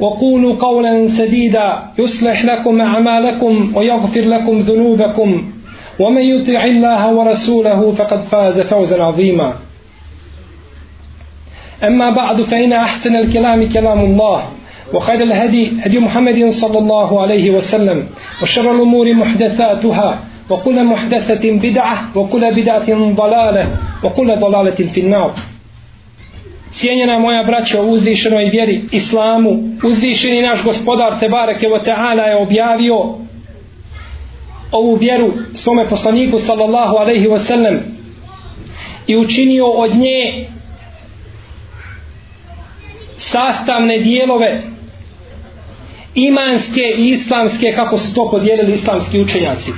وقولوا قولا سديدا يصلح لكم أعمالكم ويغفر لكم ذنوبكم. ومن يطع الله ورسوله فقد فاز فوزا عظيما. أما بعد فإن أحسن الكلام كلام الله وخير الهدي هدي محمد صلى الله عليه وسلم وشر الأمور محدثاتها وكل محدثة بدعة وكل بدعة ضلالة وكل ضلالة في النار. Cijenjena moja braća u uzvišenoj vjeri Islamu, uzvišeni naš gospodar Tebareke wa ta'ala je objavio ovu vjeru svome poslaniku sallallahu alaihi wasallam i učinio od nje sastavne dijelove imanske i islamske kako su to podijelili islamski učenjaci.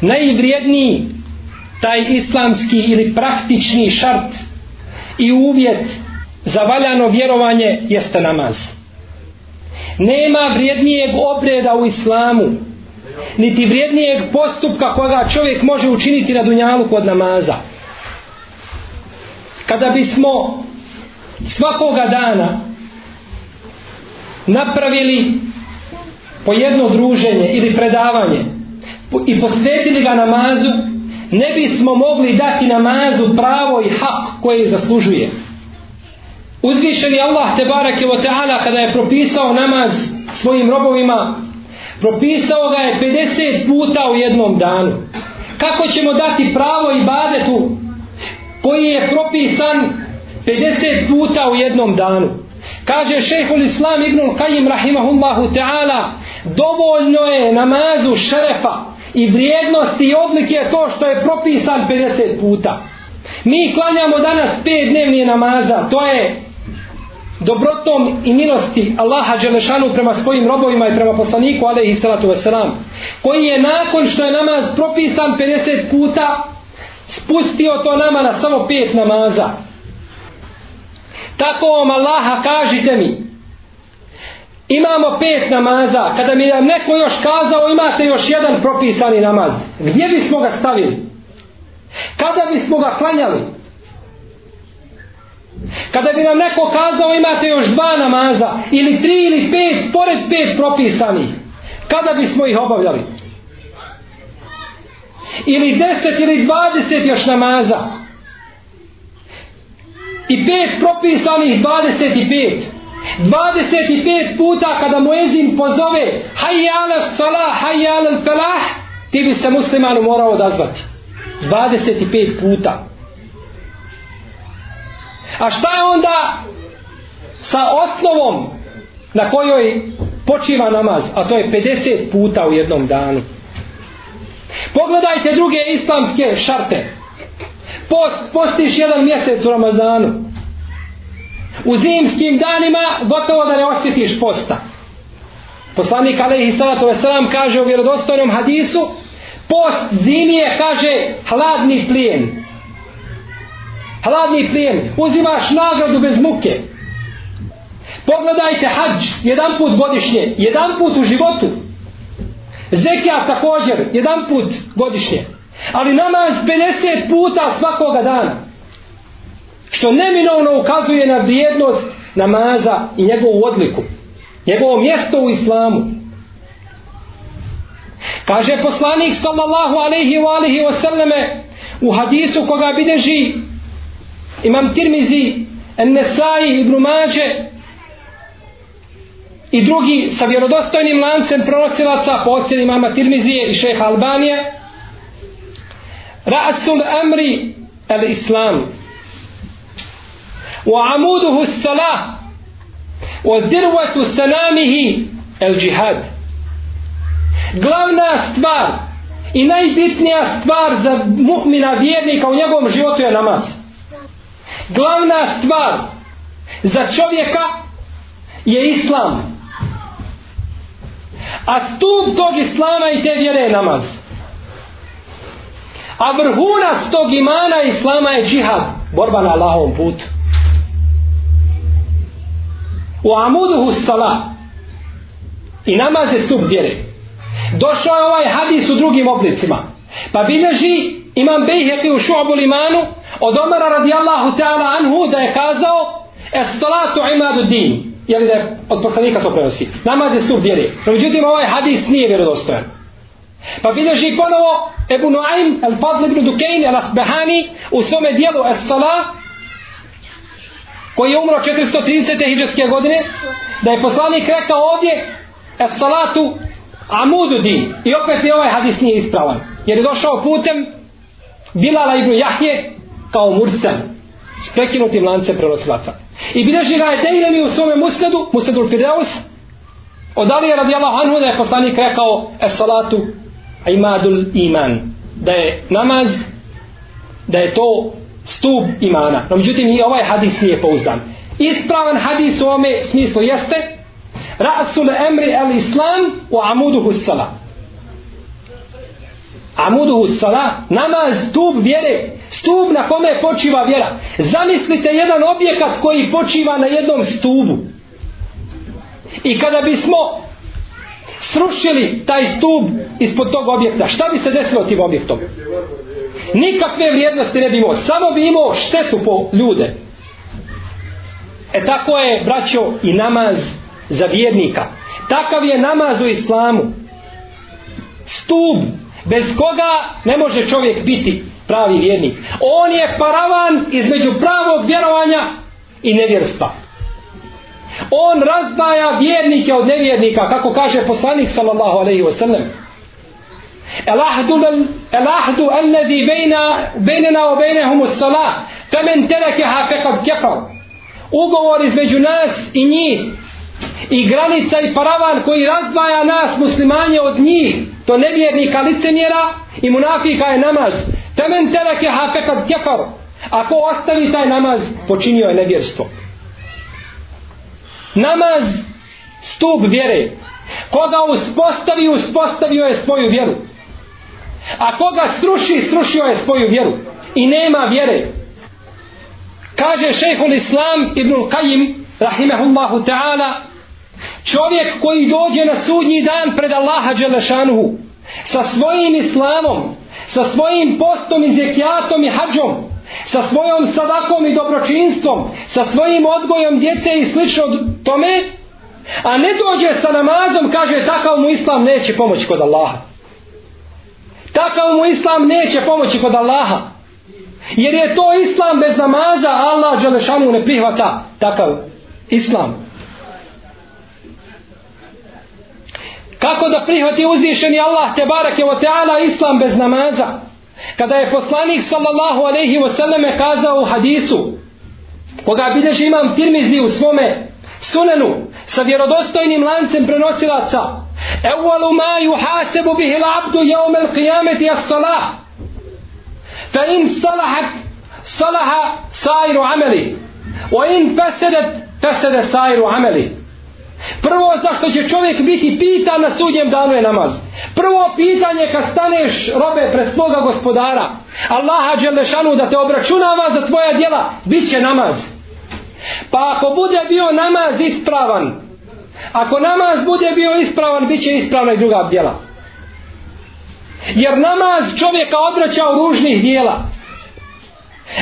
Najvrijedniji taj islamski ili praktični šart i uvjet za valjano vjerovanje jeste namaz. Nema vrijednijeg obreda u islamu, niti vrijednijeg postupka koga čovjek može učiniti na dunjalu kod namaza. Kada bismo svakoga dana napravili po jedno druženje ili predavanje i posvetili ga namazu, ne bismo mogli dati namazu pravo i hak koje zaslužuje. Uzvišeni Allah te barake wa ta'ala kada je propisao namaz svojim robovima, propisao ga je 50 puta u jednom danu. Kako ćemo dati pravo i badetu koji je propisan 50 puta u jednom danu? Kaže šehhul Islam Ibnul Qayyim rahimahullahu ta'ala dovoljno je namazu šerefa i vrijednosti i odlike je to što je propisan 50 puta. Mi klanjamo danas 5 dnevnije namaza, to je dobrotom i milosti Allaha Đelešanu prema svojim robovima i prema poslaniku alaihi salatu wasalam, koji je nakon što je namaz propisan 50 puta, spustio to nama na samo 5 namaza. Tako vam Allaha kažite mi, imamo pet namaza, kada mi nam neko još kazao imate još jedan propisani namaz, gdje bismo ga stavili? Kada bismo ga klanjali? Kada bi nam neko kazao imate još dva namaza, ili tri ili pet, pored pet propisanih, kada bismo ih obavljali? Ili deset ili dvadeset još namaza, i pet propisanih dvadeset i pet, 25 puta kada muezin pozove hayya ala salah, hayya ala falah, ti bi se muslimanu morao odazvati. 25 puta. A šta je onda sa osnovom na kojoj počiva namaz, a to je 50 puta u jednom danu. Pogledajte druge islamske šarte. Post, postiš jedan mjesec u Ramazanu u zimskim danima gotovo da ne osjetiš posta. Poslanik alaihi salatu wasalam kaže u vjerodostojnom hadisu post zimi je, kaže hladni plijen. Hladni plijen. Uzimaš nagradu bez muke. Pogledajte hađ jedan put godišnje, jedan put u životu. Zekija također, jedan put godišnje. Ali namaz 50 puta svakoga dana što neminovno ukazuje na vrijednost namaza i njegovu odliku njegovo mjesto u islamu. Kaže poslanik sallallahu alaihi wa alaihi wa sallame u hadisu koga bideži imam tirmizi en nesai ibn mađe i drugi sa vjerodostojnim lancem pronosilaca po ocjeni imama Tirmizije i šeha Albanije Ra'sul amri al-Islam amuduhu as-salah wa الجهاد al-jihad glavna stvar i najbitnija stvar za mu'mina vjernika u njegovom životu je namaz. Glavna stvar za čovjeka je islam. A stup tog islama i te vjere je namaz. A vrhunac tog imana islama je džihad borba na Allahovom putu u amuduhu sala i namaz je stup vjere došao je ovaj hadis u drugim oblicima pa bilježi imam Bejheki u šu'bul imanu od Omara radijallahu ta'ala anhu da je kazao es salatu imadu din jeli da je od poslanika to prenosi. Namaz je stup vjere. No, međutim, ovaj hadis nije vjerodostojan. Pa bilježi ponovo Ebu Nuaym, El Fadl ibn Dukein, El Asbehani, u svome dijelu Es Salah, koji je umro 430. hijđarske godine, da je poslanik rekao ovdje Es Salatu Amudu din. I opet je ovaj hadis nije ispravan. Jer je došao putem Bilala ibn Jahje kao Mursel. S prekinutim lancem prenosilaca. I bilježi ga je Dejlemi u svome musnedu, musnedu Fideus, od Alije radijallahu anhu da je poslanik rekao es salatu imadul iman. Da je namaz, da je to stup imana. No međutim i ovaj hadis nije pouzdan. Ispravan hadis u ovome smislu jeste Rasul emri al islam u amuduhu salat. Amuduhu sala, namaz, stup vjere, stup na kome počiva vjera. Zamislite jedan objekat koji počiva na jednom stubu. I kada bismo srušili taj stup ispod tog objekta, šta bi se desilo tim objektom? Nikakve vrijednosti ne bi imao, samo bi imao štetu po ljude. E tako je, braćo, i namaz za vjernika. Takav je namaz u islamu. Stub bez koga ne može čovjek biti pravi vjernik. On je paravan između pravog vjerovanja i nevjerstva. On razdvaja vjernike od nevjernika, kako kaže poslanik sallallahu alaihi wa sallam. El ahdu, alladhi bejna, bejnena o bejnehum us salah, femen terekeha fekad kefar. Ugovor između nas i njih i granica i paravan koji razdvaja nas muslimanje od njih to nevjernika licemjera i munafika je namaz. Temen terake hape kefar ako ostavi taj namaz počinio je nevjerstvo. Namaz stup vjere. Koga uspostavi uspostavio je svoju vjeru a koga sruši srušio je svoju vjeru. I nema vjere. Kaže šejhul islam ibnul Qajim rahimehullahu ta'ala čovjek koji dođe na sudnji dan pred Allaha Đelešanuhu sa svojim islamom sa svojim postom i zekijatom i hađom sa svojom sadakom i dobročinstvom sa svojim odgojom djece i slično tome a ne dođe sa namazom kaže takav mu islam neće pomoći kod Allaha takav mu islam neće pomoći kod Allaha jer je to islam bez namaza Allah Đelešanu ne prihvata takav islam Kako da prihvati uzvišeni Allah te barake wa ta'ala islam bez namaza? Kada je poslanik sallallahu alaihi wasallame kazao u hadisu, koga bilježi imam tirmizi u svome sunenu sa vjerodostojnim lancem prenosilaca, Ewalu ma yuhasebu bihi l'abdu jevme l'qiyameti as salah. Fa in salahat salaha sairu ameli. Wa in fasedet fasede sairu ameli. Prvo zašto će čovjek biti pitan na sudnjem danu je namaz. Prvo pitanje kad staneš robe pred svoga gospodara, Allaha Đelešanu da te obračunava za tvoja djela, bit će namaz. Pa ako bude bio namaz ispravan, ako namaz bude bio ispravan, bit će ispravna i druga djela. Jer namaz čovjeka odvraća u ružnih dijela.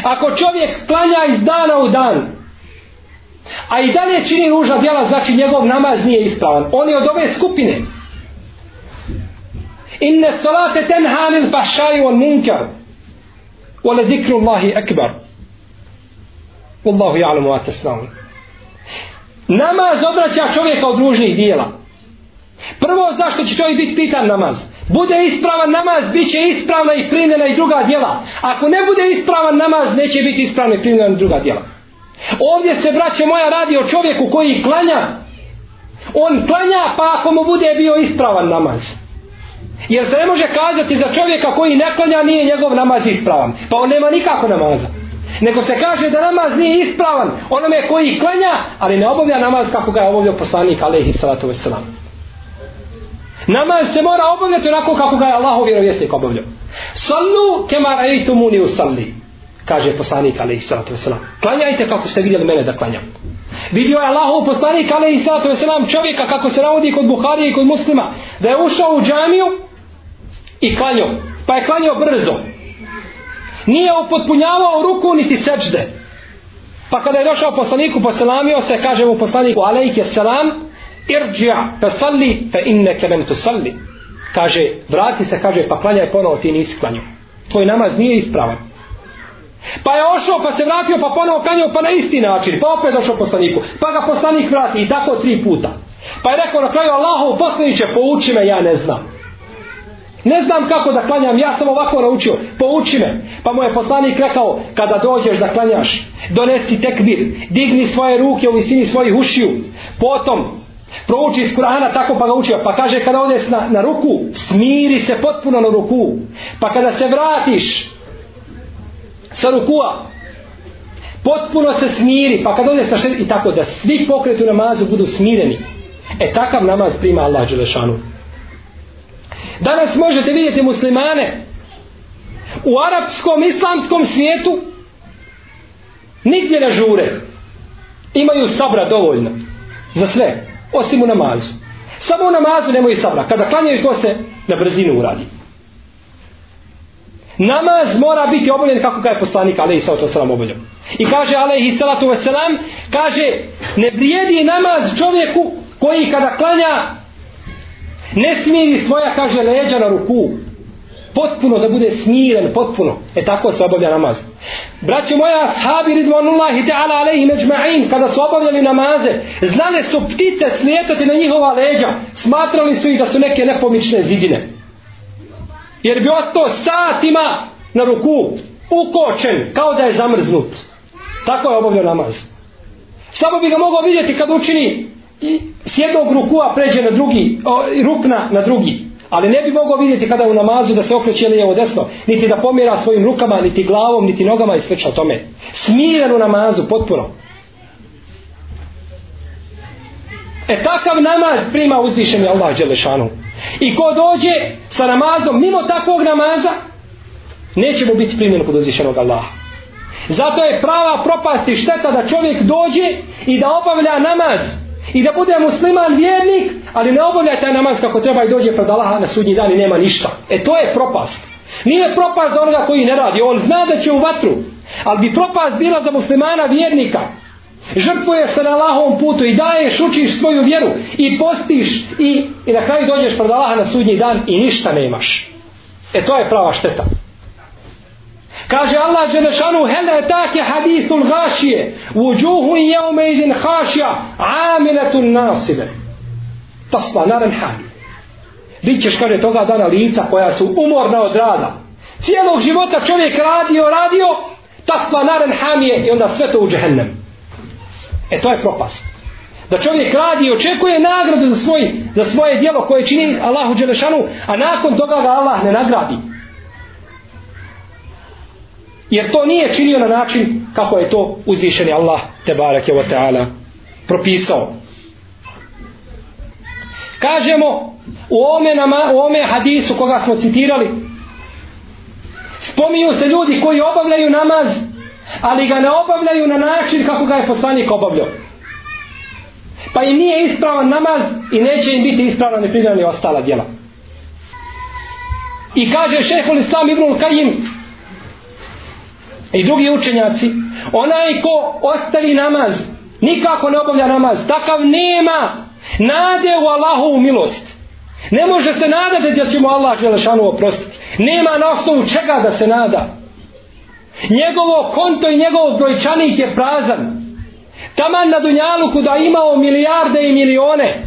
Ako čovjek klanja iz dana u dan, a i dalje čini ružna djela, znači njegov namaz nije ispravan. On je od ove skupine. Inne salate tenhanil fahšaju on munkar. Ole zikru Allahi akbar. Wallahu ja'lamu wa tasnaun. Namaz obraća čovjeka od ružnih dijela. Prvo zašto će čovjek biti pitan namaz? Bude ispravan namaz, bit će ispravna i primljena i druga djela. Ako ne bude ispravan namaz, neće biti ispravna i primljena i druga djela. Ovdje se, braće moja, radi o čovjeku koji klanja. On klanja, pa ako mu bude bio ispravan namaz. Jer se ne može kazati za čovjeka koji ne klanja, nije njegov namaz ispravan. Pa on nema nikako namaza. Nego se kaže da namaz nije ispravan onome koji klanja, ali ne obavlja namaz kako ga je obavljao poslanik, alaihi salatu wasalam. Namaz se mora obavljati onako kako ga je Allahov vjerovjesnik obavljao. Sallu kema rejtu muni u salli. Kaže poslanik alaihi salatu wasalam. Klanjajte kako ste vidjeli mene da klanjam. Vidio je Allahov poslanik alaihi salatu wasalam čovjeka kako se navodi kod Buharije i kod muslima. Da je ušao u džamiju i klanjao. Pa je klanjao brzo. Nije upotpunjavao ruku niti seđde. Pa kada je došao poslaniku, poselamio se, kaže mu poslaniku, alejke selam, irđa fa salli fa inneke lem salli kaže vrati se kaže pa klanjaj ponovo ti nisi klanjao. Tvoj namaz nije ispravan. Pa je ošao pa se vratio pa ponovo klanjao pa na isti način pa opet došao poslaniku pa ga poslanik vrati i tako tri puta. Pa je rekao na kraju Allahu poslaniće pouči me ja ne znam. Ne znam kako da klanjam, ja sam ovako naučio, pouči me. Pa mu je poslanik rekao, kada dođeš da klanjaš, donesi tekbir, digni svoje ruke u visini svojih ušiju, potom prouči iz Kur'ana tako pa ga učio pa kaže kada odeš na, na ruku smiri se potpuno na ruku. Pa kada se vratiš sa rukua potpuno se smiri. Pa kada odeš na šest i tako da svi pokreti u namazu budu smireni. E takav namaz prima Allah Đelešanu danas možete vidjeti muslimane u arapskom islamskom svijetu nigdje ne žure imaju sabra dovoljno za sve osim u namazu. Samo u namazu nemoj sabra. Kada klanjaju to se na brzinu uradi. Namaz mora biti obavljen kako ga je poslanik alaihi sallatu wasalam obavljao. I kaže alaihi sallatu wasalam, kaže ne vrijedi namaz čovjeku koji kada klanja ne smiri svoja, kaže, leđa na ruku potpuno da bude smiren, potpuno. E tako se obavlja namaz. Braćo moja, ashabi ridvanullahi ta'ala alaihi međma'in, kada su obavljali namaze, znale su ptice slijetati na njihova leđa, smatrali su ih da su neke nepomične zidine. Jer bi ostao satima na ruku, ukočen, kao da je zamrznut. Tako je obavljao namaz. Samo bi ga mogao vidjeti kad učini s jednog rukua pređe na drugi, o, rukna na drugi. Ali ne bi mogao vidjeti kada u namazu da se okreće lijevo desno, niti da pomjera svojim rukama, niti glavom, niti nogama i slično tome. Smiren u namazu, potpuno. E takav namaz prima uzvišen Allah Đelešanu. I ko dođe sa namazom mimo takvog namaza, neće mu biti primjen kod uzvišenog Allaha. Zato je prava propast i šteta da čovjek dođe i da obavlja namaz i da bude musliman vjernik, ali ne obavlja taj namaz kako treba i dođe pred Allaha na sudnji dan i nema ništa. E to je propast. Nije propast za onoga koji ne radi. On zna da će u vatru. Ali bi propast bila za muslimana vjernika. Žrtvuješ se na Allahovom putu i daješ, učiš svoju vjeru i postiš i, i na kraju dođeš pred Allaha na sudnji dan i ništa nemaš. E to je prava šteta. Kaže Allah Đelešanu, hele tak hadithul gašije, vuđuhu i jeume idin hašja, amiletun nasibe. Tasla naren hami. Bićeš, kaže, toga dana lica koja su umorna od rada. Cijelog života čovjek radio, radio, tasla naren hamije i onda sve to u džehennem. E to je propast. Da čovjek radi i očekuje nagradu za, svoj, za svoje dijelo koje čini Allahu Đelešanu, a nakon toga ga Allah ne nagradi. Jer to nije činio na način kako je to uzvišeni Allah te barake wa ta'ala propisao. Kažemo u ome, nama, u ome hadisu koga smo citirali spominju se ljudi koji obavljaju namaz ali ga ne obavljaju na način kako ga je poslanik obavljao. Pa i nije ispravan namaz i neće im biti ispravan ni pridani ostala djela. I kaže šehol Islam Ibnul Kajim i drugi učenjaci, onaj ko ostavi namaz, nikako ne obavlja namaz, takav nema nade u Allahovu milost. Ne može se nadati da će mu Allah Želešanu oprostiti. Nema na osnovu čega da se nada. Njegovo konto i njegov brojčanik je prazan. taman na Dunjaluku da imao milijarde i milione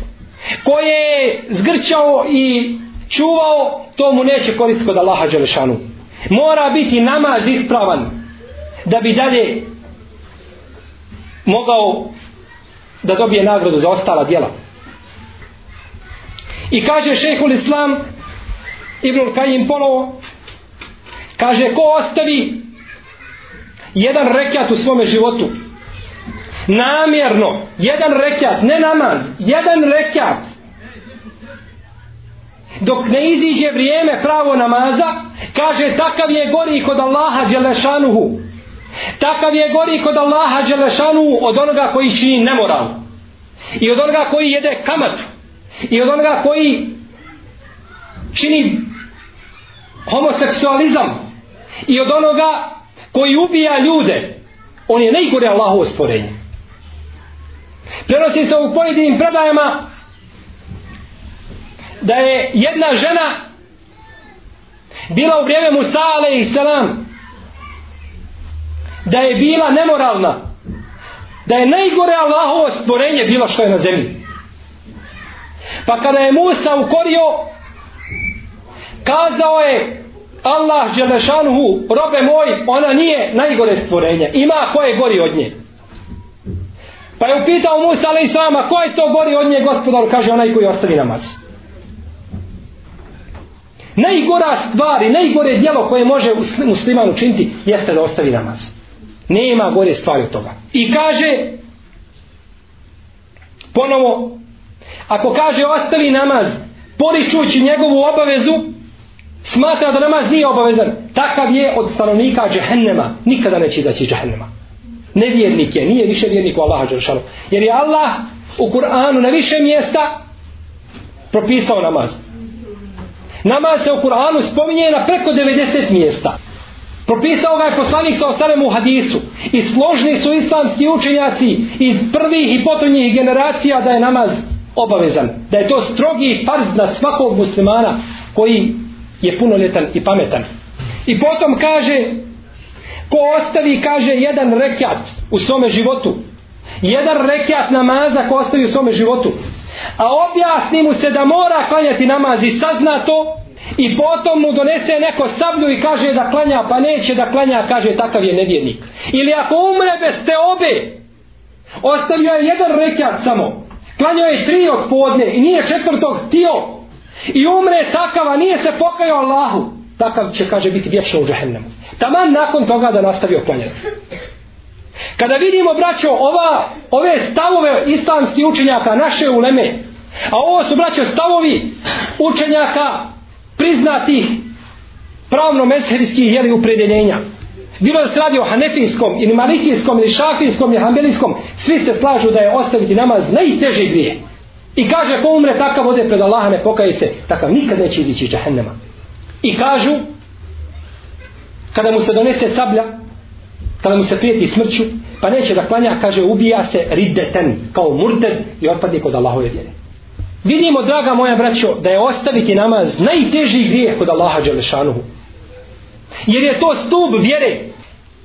koje je zgrčao i čuvao, to mu neće koristiti kod Allaha Đelešanu. Mora biti namaz ispravan da bi dalje mogao da dobije nagradu za ostala djela. I kaže šehhul Islam Ibnul Kajim ponovo kaže ko ostavi jedan rekat u svome životu namjerno jedan rekat, ne namaz jedan rekat dok ne iziđe vrijeme pravo namaza kaže takav je gori kod Allaha Đelešanuhu takav je gori kod Allaha Đelešanu od onoga koji čini nemoral. I od onoga koji jede kamatu. I od onoga koji čini homoseksualizam. I od onoga koji ubija ljude. On je najgore Allahovo stvorenje. Prenosi se u pojedinim predajama da je jedna žena bila u vrijeme Musa alaihi salam da je bila nemoralna da je najgore Allahovo stvorenje bilo što je na zemlji pa kada je Musa ukorio kazao je Allah Želešanhu, robe moj, ona nije najgore stvorenje. Ima ko je gori od nje. Pa je upitao Musa, ali i sama, ko je to gori od nje, gospodar, kaže onaj koji ostavi namaz. Najgora stvar i najgore djelo koje može musliman učiniti jeste da ostavi namaz. Nema gore stvari od toga. I kaže ponovo ako kaže ostavi namaz poričući njegovu obavezu smatra da namaz nije obavezan. Takav je od stanovnika džehennema. Nikada neće izaći iz džehennema. Nevjernik je, nije više vjernik u Allaha Đeršanu jer je Allah u Kur'anu na više mjesta propisao namaz. Namaz se u Kur'anu spominje na preko 90 mjesta propisao ga je poslanik sa osalem u hadisu. I složni su islamski učenjaci iz prvih i potonjih generacija da je namaz obavezan. Da je to strogi farz na svakog muslimana koji je punoljetan i pametan. I potom kaže, ko ostavi, kaže, jedan rekat u svome životu, jedan rekat namaza ko ostavi u svome životu, a objasni mu se da mora klanjati namaz i sazna to, i potom mu donese neko sablju i kaže da klanja, pa neće da klanja, kaže takav je nevjernik. Ili ako umre bez te obe, ostavio je jedan rekat samo, klanjao je tri od podne i nije četvrtog tio, i umre takav, a nije se pokajao Allahu, takav će, kaže, biti vječno u džahennemu. Taman nakon toga da nastavi oklanjati. Kada vidimo, braćo, ova, ove stavove islamskih učenjaka, naše uleme, a ovo su, braćo, stavovi učenjaka priznatih pravno-mezherijskih jeli upredeljenja. Bilo da se radi o hanefijskom, ili malikijskom, ili šafijskom, ili hambelijskom, svi se slažu da je ostaviti namaz najteži grije. I kaže ko umre takav ode pred Allaha ne pokaje se, takav nikad neće izići iz džahennema. I kažu kada mu se donese sablja, kada mu se prijeti smrću, pa neće da klanja, kaže ubija se riddeten kao murted i otpadnik kod Allahove vjere. Vidimo, draga moja braćo, da je ostaviti namaz najteži grijeh kod Allaha Đelešanuhu. Jer je to stup vjere.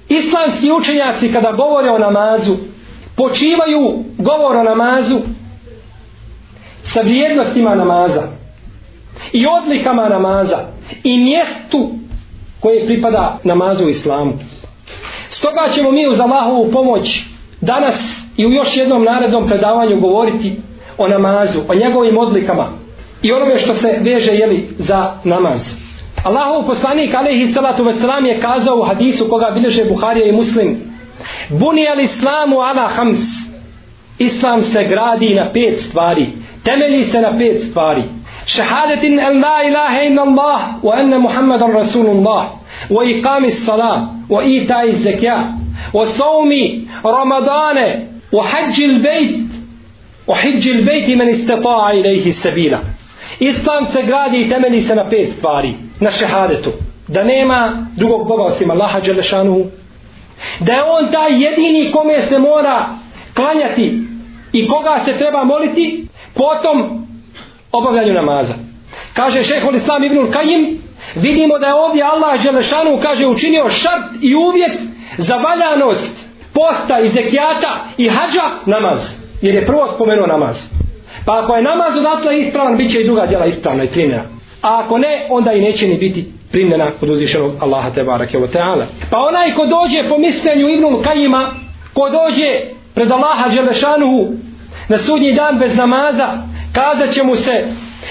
Islamski učenjaci kada govore o namazu, počivaju govor o namazu sa vrijednostima namaza i odlikama namaza i mjestu koje pripada namazu u islamu. Stoga ćemo mi uz Allahovu pomoć danas i u još jednom narednom predavanju govoriti o namazu, o njegovim odlikama i onome što se veže jeli, za namaz. Allahov poslanik alaihi salatu veselam je kazao u hadisu koga bilježe Buharija i Muslim Buni al islamu ala hams Islam se gradi na pet stvari temelji se na pet stvari šehadetin en la ilaha in Allah wa enne Muhammadan Rasulullah wa iqami salam wa itai zekja wa saumi ramadane wa hađi il bejt wa hađi il bejt men istata'a ilaihi sabila. Islam se gradi i temelji se na pet stvari. Na šehadetu. Da nema drugog Boga osim Allaha Đelešanuhu. Da je on taj jedini kome se mora klanjati i koga se treba moliti potom obavljanju namaza. Kaže šehol islam ibnul kajim vidimo da je ovdje Allah Želešanu kaže učinio šart i uvjet za valjanost posta i zekijata i hađa namaz. Jer je prvo spomenuo namaz. Pa ako je namaz odatle ispravan, bit će i druga djela ispravna i primjena. A ako ne, onda i neće ni biti primjena od uzvišenog Allaha te barake wa ta'ala. Pa onaj ko dođe po mišljenju Ibnul Kajima, ko dođe pred Allaha Đelešanuhu na sudnji dan bez namaza, kazat će mu se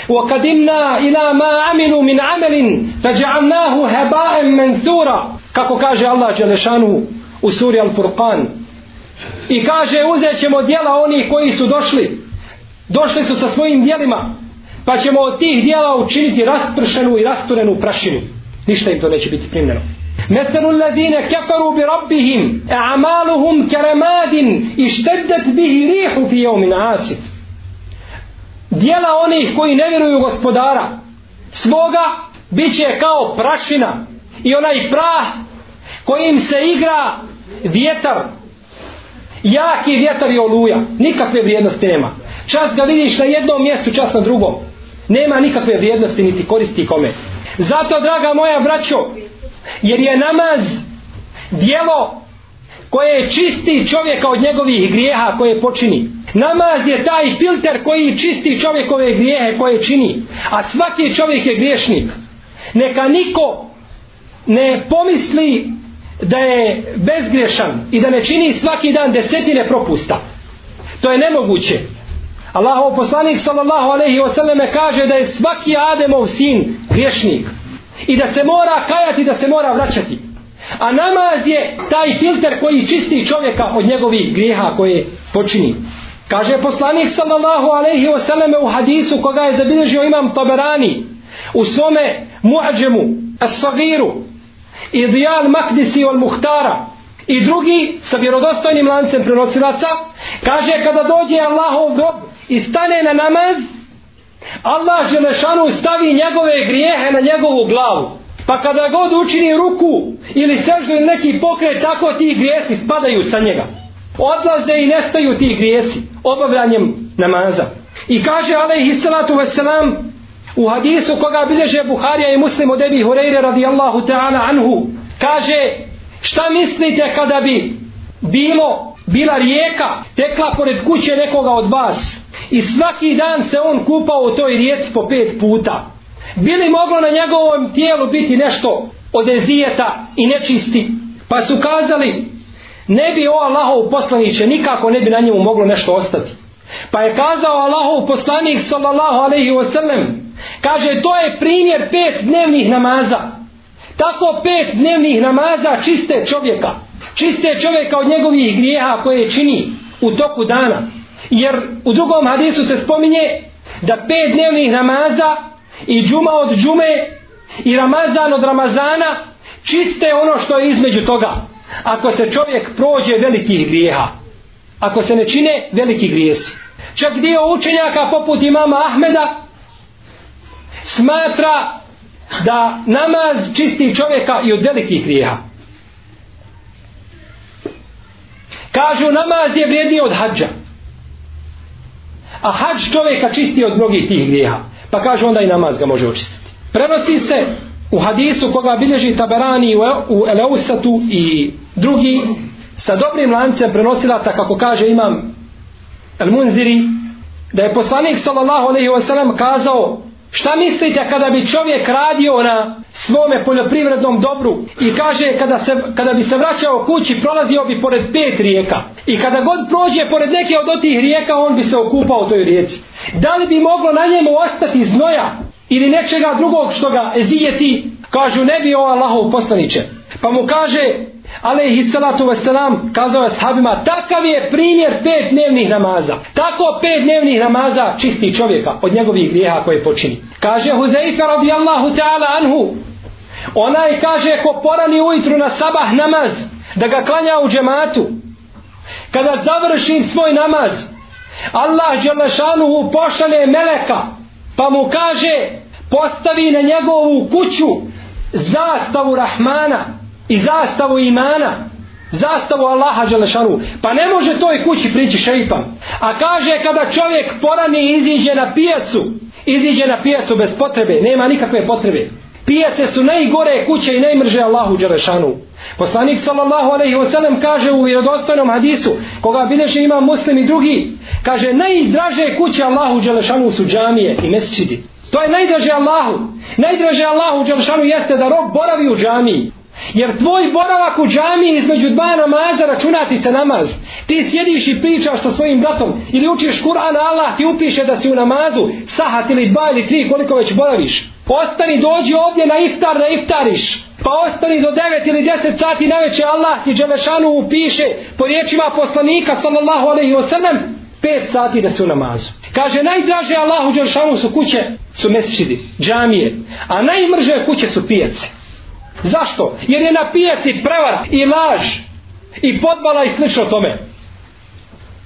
وَقَدِمْنَا إِلَى مَا عَمِلُوا مِنْ عَمَلٍ فَجَعَلْنَاهُ هَبَاءً مَنْثُورًا kako kaže Allah Đelešanuhu u suri Al-Furqan i kaže uzet ćemo dijela onih koji su došli došli su sa svojim dijelima pa ćemo od tih dijela učiniti raspršenu i rasturenu prašinu ništa im to neće biti primljeno مثل الذين كفروا بربهم أعمالهم كرماد اشتدت به ريح في يوم عاصف dijela onih koji ne vjeruju gospodara svoga bit će kao prašina i onaj prah kojim se igra vjetar jaki vjetar i oluja. Nikakve vrijednosti nema. Čas ga vidiš na jednom mjestu čas na drugom. Nema nikakve vrijednosti niti koristi kome. Zato draga moja braćo jer je namaz dijelo koje čisti čovjeka od njegovih grijeha koje počini. Namaz je taj filter koji čisti čovjekove grijehe koje čini. A svaki čovjek je griješnik. Neka niko ne pomisli da je bezgrešan i da ne čini svaki dan desetine propusta. To je nemoguće. Allahov poslanik sallallahu alejhi ve selleme kaže da je svaki Ademov sin griješnik i da se mora kajati da se mora vraćati. A namaz je taj filter koji čisti čovjeka od njegovih grijeha koje počini. Kaže poslanik sallallahu alejhi ve selleme u hadisu koga je zabilježio imam Taberani u svome muadžemu as-sagiru i Dijal Makdisi od Muhtara. I drugi sa vjerodostojnim lancem prenosilaca kaže kada dođe Allahov dob i stane na namaz Allah Želešanu stavi njegove grijehe na njegovu glavu. Pa kada god učini ruku ili seždu ili neki pokret tako ti grijesi spadaju sa njega. Odlaze i nestaju ti grijesi obavljanjem namaza. I kaže alaihi salatu wasalam u hadisu koga bilježe Buharija i Muslim od Ebi Hureyre radijallahu ta'ala anhu kaže šta mislite kada bi bilo bila rijeka tekla pored kuće nekoga od vas i svaki dan se on kupao u toj rijeci po pet puta? Bili moglo na njegovom tijelu biti nešto od ezijeta i nečisti? Pa su kazali ne bi o Allahov poslaniće nikako ne bi na njemu moglo nešto ostati. Pa je kazao Allahov poslanik sallallahu alaihi wasallam Kaže, to je primjer pet dnevnih namaza. Tako pet dnevnih namaza čiste čovjeka. Čiste čovjeka od njegovih grijeha koje čini u toku dana. Jer u drugom hadisu se spominje da pet dnevnih namaza i džuma od džume i ramazan od ramazana čiste ono što je između toga. Ako se čovjek prođe velikih grijeha. Ako se ne čine veliki grijesi. Čak dio učenjaka poput imama Ahmeda smatra da namaz čisti čovjeka i od velikih grijeha. Kažu namaz je vrijedniji od hađa. A hađ čovjeka čisti od mnogih tih grijeha. Pa kažu onda i namaz ga može očistiti. Prenosi se u hadisu koga bilježi Taberani u Eleustatu i drugi sa dobrim lancem prenosilata kako kaže imam El Munziri da je poslanik sallallahu alejhi ve sellem kazao Šta mislite kada bi čovjek radio na svome poljoprivrednom dobru i kaže kada, se, kada bi se vraćao kući prolazio bi pored pet rijeka i kada god prođe pored neke od tih rijeka on bi se okupao u toj rijeci. Da li bi moglo na njemu ostati znoja ili nečega drugog što ga ezijeti? Kažu ne bi o Allahov poslaniće. Pa mu kaže alaihi salatu wasalam kazao je sahabima takav je primjer pet dnevnih namaza. Tako pet dnevnih namaza čisti čovjeka od njegovih grijeha koje počini. Kaže Huzeifa radijallahu ta'ala anhu onaj kaže ko porani ujutru na sabah namaz da ga klanja u džematu kada završi svoj namaz Allah Đelešanuhu pošalje meleka pa mu kaže postavi na njegovu kuću zastavu Rahmana i zastavu imana. Zastavu Allaha Đelešanu. Pa ne može toj kući prići šeitan. A kaže kada čovjek porani iziđe na pijacu. Iziđe na pijacu bez potrebe. Nema nikakve potrebe. Pijace su najgore kuće i najmrže Allahu Đelešanu. Poslanik sallallahu alejhi ve sellem kaže u vjerodostojnom hadisu, koga bileže ima muslim i drugi, kaže najdraže kuće Allahu Đelešanu su džamije i mesčidi. To je najdraže Allahu. Najdraže Allahu Đelšanu jeste da rob boravi u džamiji. Jer tvoj boravak u džamiji između dva namaza računati se namaz. Ti sjediš i pričaš sa svojim bratom ili učiš Kur'an Allah ti upiše da si u namazu sahat ili dva ili tri koliko već boraviš. Ostani dođi ovdje na iftar da iftariš. Pa ostani do 9 ili 10 sati na večer Allah ti Đelešanu upiše po riječima poslanika sallallahu alaihi wa sallam 5 sati da su u namazu. Kaže najdraže Allahu Đelešanu su kuće su mesečidi, džamije. A najmrže kuće su pijace. Zašto? Jer je na pijaci prevara i laž i podbala i slično tome.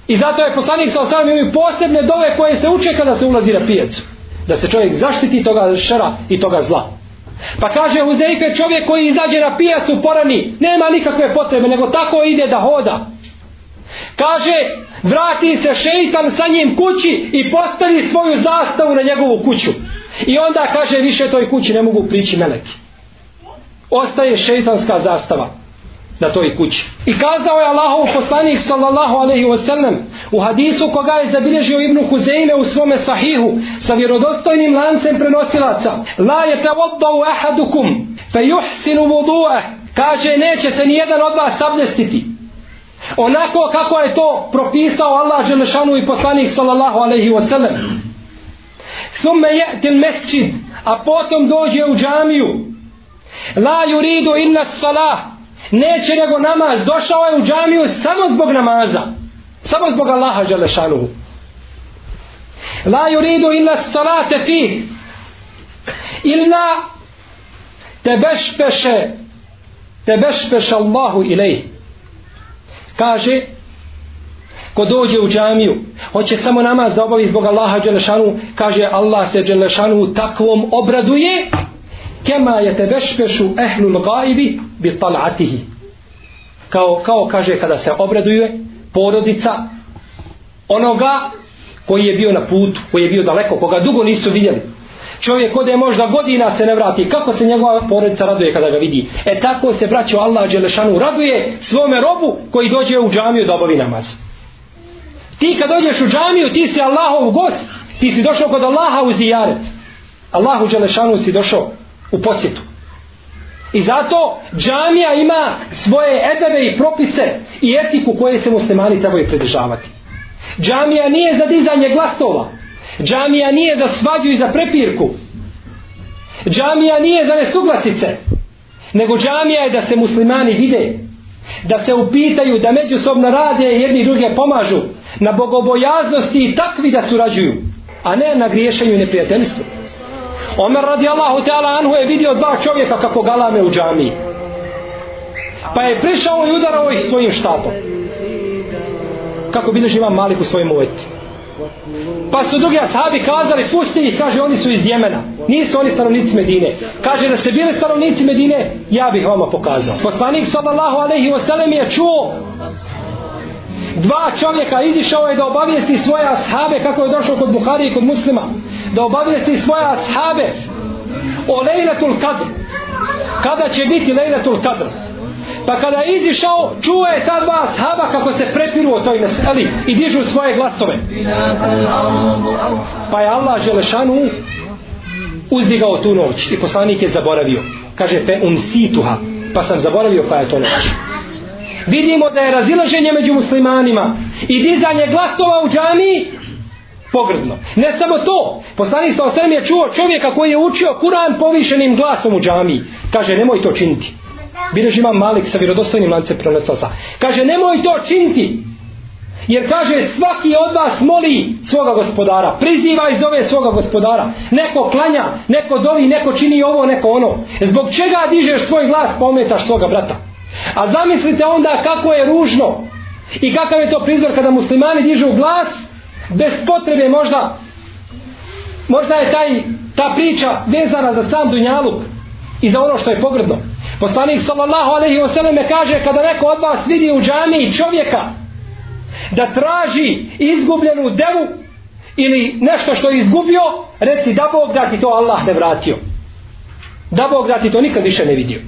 I zato je poslanik sa osam imaju posebne dove koje se uče kada se ulazi na pijacu. Da se čovjek zaštiti toga šara i toga zla. Pa kaže Huzeife čovjek koji izađe na pijacu porani, nema nikakve potrebe, nego tako ide da hoda. Kaže, vrati se šeitan sa njim kući i postavi svoju zastavu na njegovu kuću. I onda kaže, više toj kući ne mogu prići meleki. Ostaje šeitanska zastava na toj kući. I kazao je Allahov poslanik sallallahu alaihi wasallam u hadisu koga je zabilježio Ibnu Huzeime u svome sahihu sa vjerodostojnim lancem prenosilaca. La je te voddau ahadukum fe juhsinu vudu'ah kaže neće se nijedan od vas sablestiti onako kako je to propisao Allah Želešanu i poslanik sallallahu alaihi wasallam. Thumme je'til mesčid a potom dođe u džamiju la yuridu inna salah neće nego namaz. Došao je u džamiju samo zbog namaza. Samo zbog Allaha Đalešanuhu la yuridu illa salate fi. Illa tebešpeše tebešpeše Allahu ilej kaže ko dođe u džamiju hoće samo namaz da obavi zbog Allaha Đelešanu kaže Allah se Đelešanu takvom obraduje kema je tebešpešu ehlul gaibi bi talatihi. Kao, kao kaže kada se obraduje porodica onoga koji je bio na putu koji je bio daleko, koga dugo nisu vidjeli. Čovjek ode možda godina se ne vrati. Kako se njegova porodica raduje kada ga vidi? E tako se braćo Allah Đelešanu raduje svome robu koji dođe u džamiju da obavi namaz. Ti kad dođeš u džamiju ti si Allahov gost. Ti si došao kod Allaha u zijaret. Allahu Đelešanu si došao u posjetu. I zato džamija ima svoje edebe i propise i etiku koje se muslimani trebaju pridržavati. Džamija nije za dizanje glasova. Džamija nije za svađu i za prepirku. Džamija nije za nesuglasice. Nego džamija je da se muslimani vide. Da se upitaju, da međusobno rade i jedni druge pomažu. Na bogobojaznosti i takvi da surađuju. A ne na griješenju i neprijateljstvu. Omer radijallahu ta'ala anhu je vidio dva čovjeka kako galame u džamiji. Pa je prišao i udarao ih svojim štapom. Kako bilježi imam malik u svojim uvjeti. Pa su drugi ashabi kazali, pusti ih, kaže, oni su iz Jemena. Nisu oni stanovnici Medine. Kaže, da ste bili stanovnici Medine, ja bih vama pokazao. Poslanik sallallahu alaihi wasallam je čuo dva čovjeka izišao je da obavijesti svoje ashabe kako je došao kod Buhari i kod muslima. Da obavijesti svoje ashabe o lejletul kadr kada će biti lejletul kadr pa kada je izišao čuo je ta dva ashaba kako se prepiru o toj meseli i dižu svoje glasove. Pa je Allah Želešanu uzdigao tu noć i poslanik je zaboravio. Kaže fe unsituha pa sam zaboravio pa je to noć vidimo da je razilaženje među muslimanima i dizanje glasova u džamiji pogrdno. Ne samo to, poslanik sa osrem je čuo čovjeka koji je učio Kur'an povišenim glasom u džamiji. Kaže, nemoj to činiti. Bileži imam Malik sa vjerodostojnim lancem prenosaca. Kaže, nemoj to činiti. Jer kaže, svaki od vas moli svoga gospodara. Priziva i zove svoga gospodara. Neko klanja, neko dovi, neko čini ovo, neko ono. Zbog čega dižeš svoj glas pa ometaš svoga brata? A zamislite onda kako je ružno i kakav je to prizor kada muslimani dižu glas bez potrebe možda možda je taj ta priča vezana za sam dunjaluk i za ono što je pogrdno. Poslanik sallallahu alaihi wa sallam kaže kada neko od vas vidi u džami čovjeka da traži izgubljenu devu ili nešto što je izgubio reci da Bog da ti to Allah ne vratio. Da Bog da ti to nikad više ne vidio.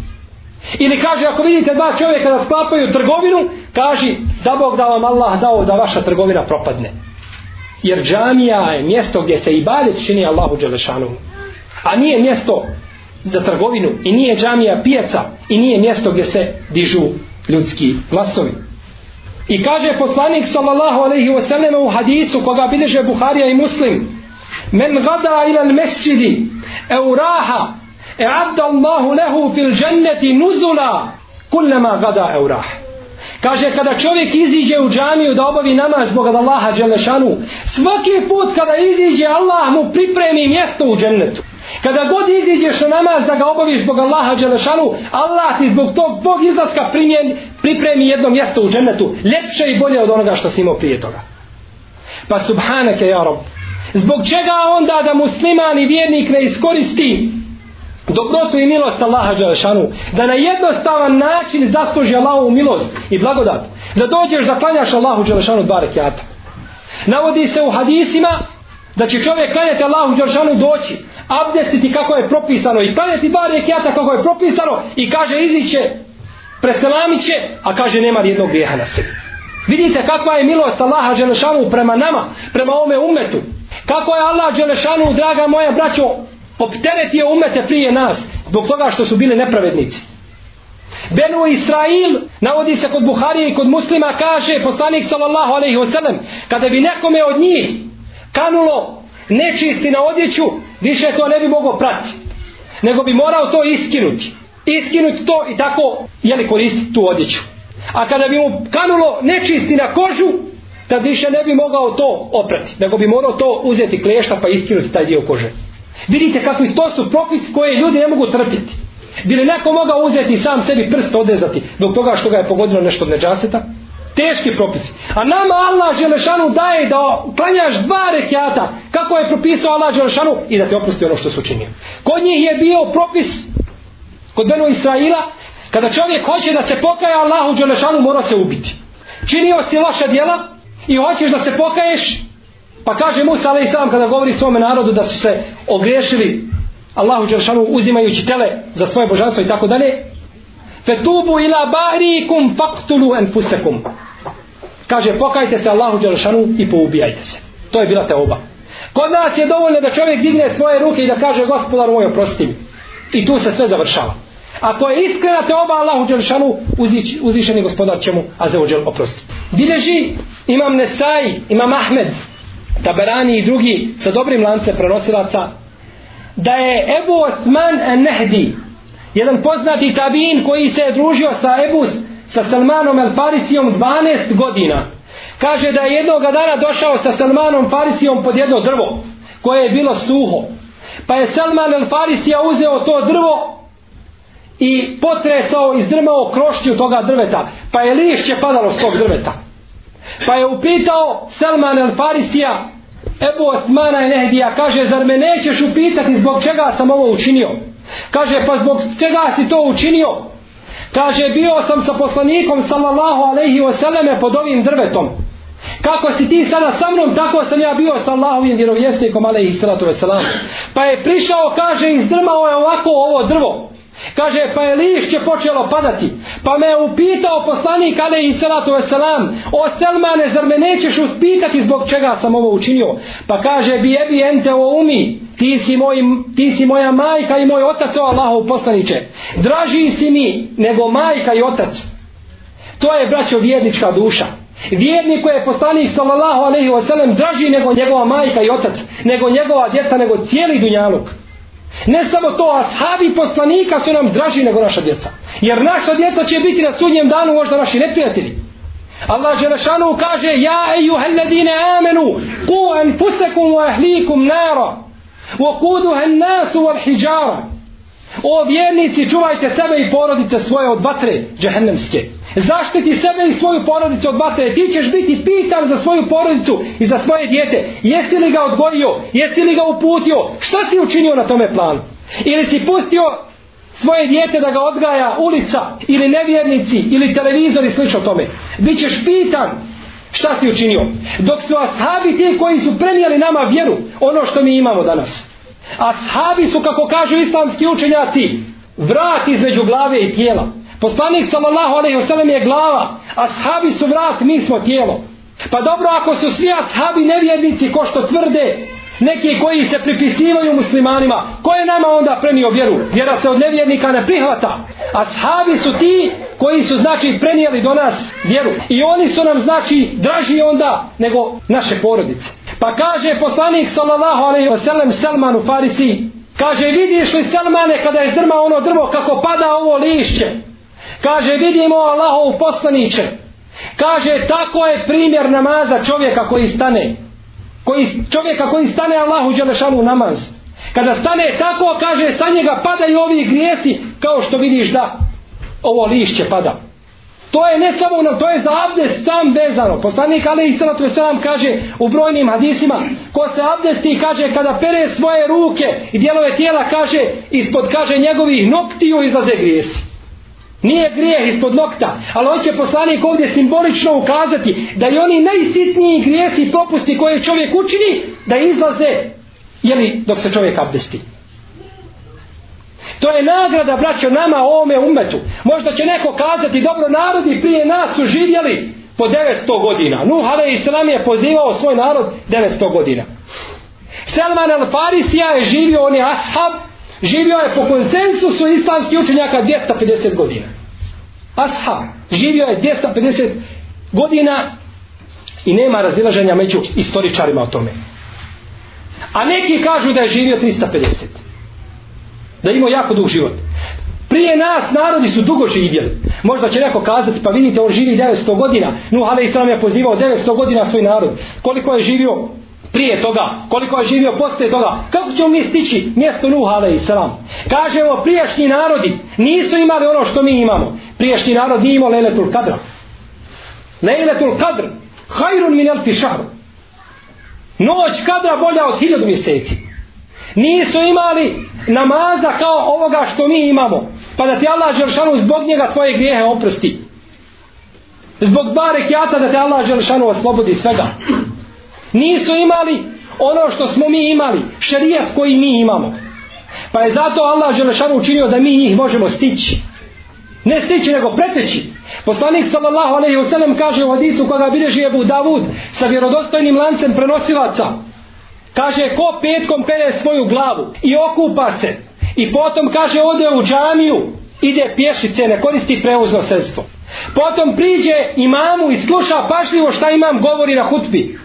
Ili kaže ako vidite dva čovjeka da sklapaju trgovinu, kaži da Bog da vam Allah dao da vaša trgovina propadne. Jer džamija je mjesto gdje se ibadet čini Allahu Đelešanu. A nije mjesto za trgovinu i nije džamija pijaca i nije mjesto gdje se dižu ljudski glasovi. I kaže poslanik sallallahu alaihi ve sallam u hadisu koga bilježe Buharija i Muslim Men gada ila mesjidi raha e'adda Allahu lehu fil dženneti nuzula kullama gada eurah. Kaže kada čovjek iziđe u džamiju da obavi namaz zbog Allaha Đelešanu, svaki put kada iziđe Allah mu pripremi mjesto u džennetu. Kada god iziđeš na namaz da ga obaviš zbog Allaha Đelešanu, Allah ti zbog tog tvog izlaska primjen, pripremi jedno mjesto u džennetu. Ljepše i bolje od onoga što si imao prije toga. Pa subhanake ja rob. Zbog čega onda da musliman i vjernik ne iskoristi dobrotu i milost Allaha Đelešanu, da na jednostavan način zasluži Allahovu milost i blagodat, da dođeš da klanjaš Allahu Đelešanu dva rekiata. Navodi se u hadisima da će čovjek klanjati Allahu Đelešanu doći, abdestiti kako je propisano i klanjati dva rekiata kako je propisano i kaže iziće, preselamit će, a kaže nema jednog grijeha na sebi. Vidite kakva je milost Allaha Đelešanu prema nama, prema ome umetu. Kako je Allah Đelešanu, draga moja braćo, opteretio umete prije nas zbog toga što su bili nepravednici. Benu Israil navodi se kod Buharije i kod muslima kaže poslanik sallallahu alaihi wasallam kada bi nekome od njih kanulo nečisti na odjeću više to ne bi mogao prati nego bi morao to iskinuti. Iskinuti to i tako jeli koristiti tu odjeću. A kada bi mu kanulo nečisti na kožu tad više ne bi mogao to oprati nego bi morao to uzeti klešta pa iskinuti taj dio kože. Vidite kakvi to su propis koje ljudi ne mogu trpiti. Bili neko mogao uzeti sam sebi prst odezati zbog toga što ga je pogodilo nešto od neđaseta? Teški propisi. A nama Allah Želešanu daje da klanjaš dva rekiata kako je propisao Allah Želešanu i da te opusti ono što su činio. Kod njih je bio propis kod Benu Israila kada čovjek hoće da se pokaja Allahu Želešanu mora se ubiti. Činio si loša djela i hoćeš da se pokaješ Pa kaže Musa alaih salam kada govori svome narodu da su se ogriješili Allahu Đeršanu uzimajući tele za svoje božanstvo i tako dalje. Fetubu ila barikum faktulu enfusekum. Kaže pokajte se Allahu Đeršanu i poubijajte se. To je bila te oba. Kod nas je dovoljno da čovjek digne svoje ruke i da kaže gospodar moj oprosti mi. I tu se sve završava. Ako je iskrena te oba Allahu Đeršanu uziš, uzišeni gospodar će mu Azeođel oprostiti. oprosti. Bileži imam Nesai, imam Ahmed, Taberani i drugi sa dobrim lance prenosilaca. Da je Ebu Osman Nehdi jedan poznati tabin koji se je družio sa Ebu sa Salmanom El Farisijom 12 godina. Kaže da je jednog dana došao sa Salmanom Farisijom pod jedno drvo koje je bilo suho. Pa je Salman El Farisija uzeo to drvo i potresao i zdrmao kroštju toga drveta. Pa je lišće padalo s tog drveta. Pa je upitao Salman el Farisija Ebu Osmana i Nehdija kaže zar me nećeš upitati zbog čega sam ovo učinio? Kaže pa zbog čega si to učinio? Kaže bio sam sa poslanikom sallallahu alaihi wasallame pod ovim drvetom. Kako si ti sada sa mnom tako sam ja bio sa Allahovim vjerovjesnikom alaihi sallatu wasallam pa je prišao kaže izdrmao je ovako ovo drvo. Kaže, pa je lišće počelo padati. Pa me je upitao poslanik ale i salatu veselam, o Selmane, zar me nećeš uspitati zbog čega sam ovo učinio? Pa kaže, bi ebi ente o umi, ti si, moj, ti si moja majka i moj otac, o Allahov poslaniće. Draži si mi nego majka i otac. To je, braćo, vjernička duša. Vjernik koji je poslanik sallallahu alaihi sellem draži nego njegova majka i otac, nego njegova djeca, nego cijeli dunjaluk. Ne samo to, ashabi poslanika su nam draži nego naša djeca. Jer naša djeca će biti na sudnjem danu možda naši neprijatelji. Allah Želešanu kaže Ja ejuhalladine amenu Ku anfusekum wa ahlikum nara Wa kuduha nasu wal hijara O vjernici čuvajte sebe i porodice svoje od vatre džehennemske Zaštiti sebe i svoju porodicu od vatre Ti ćeš biti pitan za svoju porodicu i za svoje dijete Jesi li ga odgojio? Jesi li ga uputio? Šta si učinio na tome planu? Ili si pustio svoje dijete da ga odgaja ulica ili nevjernici ili televizor i slično tome Bićeš pitan šta si učinio dok su ashabi ti koji su prenijeli nama vjeru ono što mi imamo danas Ashabi su, kako kažu islamski učenjaci, vrat između glave i tijela. Poslanik sallallahu alejhi ve sellem je glava, a ashabi su vrat, mi smo tijelo. Pa dobro ako su svi ashabi nevjernici ko što tvrde neki koji se pripisivaju muslimanima, ko je nama onda prenio vjeru? Vjera se od nevjernika ne prihvata. Ashabi su ti koji su znači prenijeli do nas vjeru. I oni su nam znači draži onda nego naše porodice. Pa kaže poslanik sallallahu alejhi ve sellem Salmanu Farisi, kaže vidiš li Salmane kada je zdrma ono drvo kako pada ovo lišće? Kaže vidimo Allahov poslaniće. Kaže tako je primjer namaza čovjeka koji stane. Koji, čovjeka koji stane Allahu Đelešanu namaz. Kada stane tako kaže sa njega padaju ovi grijesi kao što vidiš da ovo lišće pada. To je ne samo nam, to je za abdest sam vezano. Poslanik Ali Isalatu Veselam kaže u brojnim hadisima, ko se abdesti kaže kada pere svoje ruke i dijelove tijela kaže ispod kaže njegovih noktiju izlaze grijesi. Nije grijeh ispod nokta, ali hoće poslanik ovdje simbolično ukazati da i oni najsitniji grijesi i popusti koje čovjek učini, da izlaze jeli, dok se čovjek abdesti. To je nagrada, braćo, nama ovome umetu. Možda će neko kazati, dobro, narodi prije nas su živjeli po 900 godina. Nuh Ale Islam je pozivao svoj narod 900 godina. Selman al-Farisija je živio, on je ashab, živio je po konsensusu islamskih učenjaka 250 godina. Ashab živio je 250 godina i nema razilaženja među istoričarima o tome. A neki kažu da je živio 350. Da imao jako dug život. Prije nas narodi su dugo živjeli. Možda će neko kazati, pa vidite, on živi 900 godina. Nuh Ali Islam je pozivao 900 godina svoj narod. Koliko je živio prije toga, koliko je živio poslije toga, kako ćemo mi stići mjesto Nuh alaih salam. Kaže prijašnji narodi nisu imali ono što mi imamo. Prijašnji narod nije imao Lejletul Kadra. Lejletul Kadr, hajrun min elfi šahru. Noć kadra bolja od hiljadu mjeseci. Nisu imali namaza kao ovoga što mi imamo. Pa da ti Allah Želšanu zbog njega tvoje grijehe oprosti. Zbog dva rekiata da te Allah Želšanu oslobodi svega nisu imali ono što smo mi imali, šerijat koji mi imamo. Pa je zato Allah Želešanu učinio da mi njih možemo stići. Ne stići, nego preteći. Poslanik sallallahu alaihi sellem kaže u hadisu koga bilježi Ebu Davud sa vjerodostojnim lancem prenosilaca. Kaže ko petkom pere svoju glavu i okupa se i potom kaže ode u džamiju ide pješice, ne koristi prevozno sredstvo. Potom priđe imamu i sluša pažljivo šta imam govori na hutbi.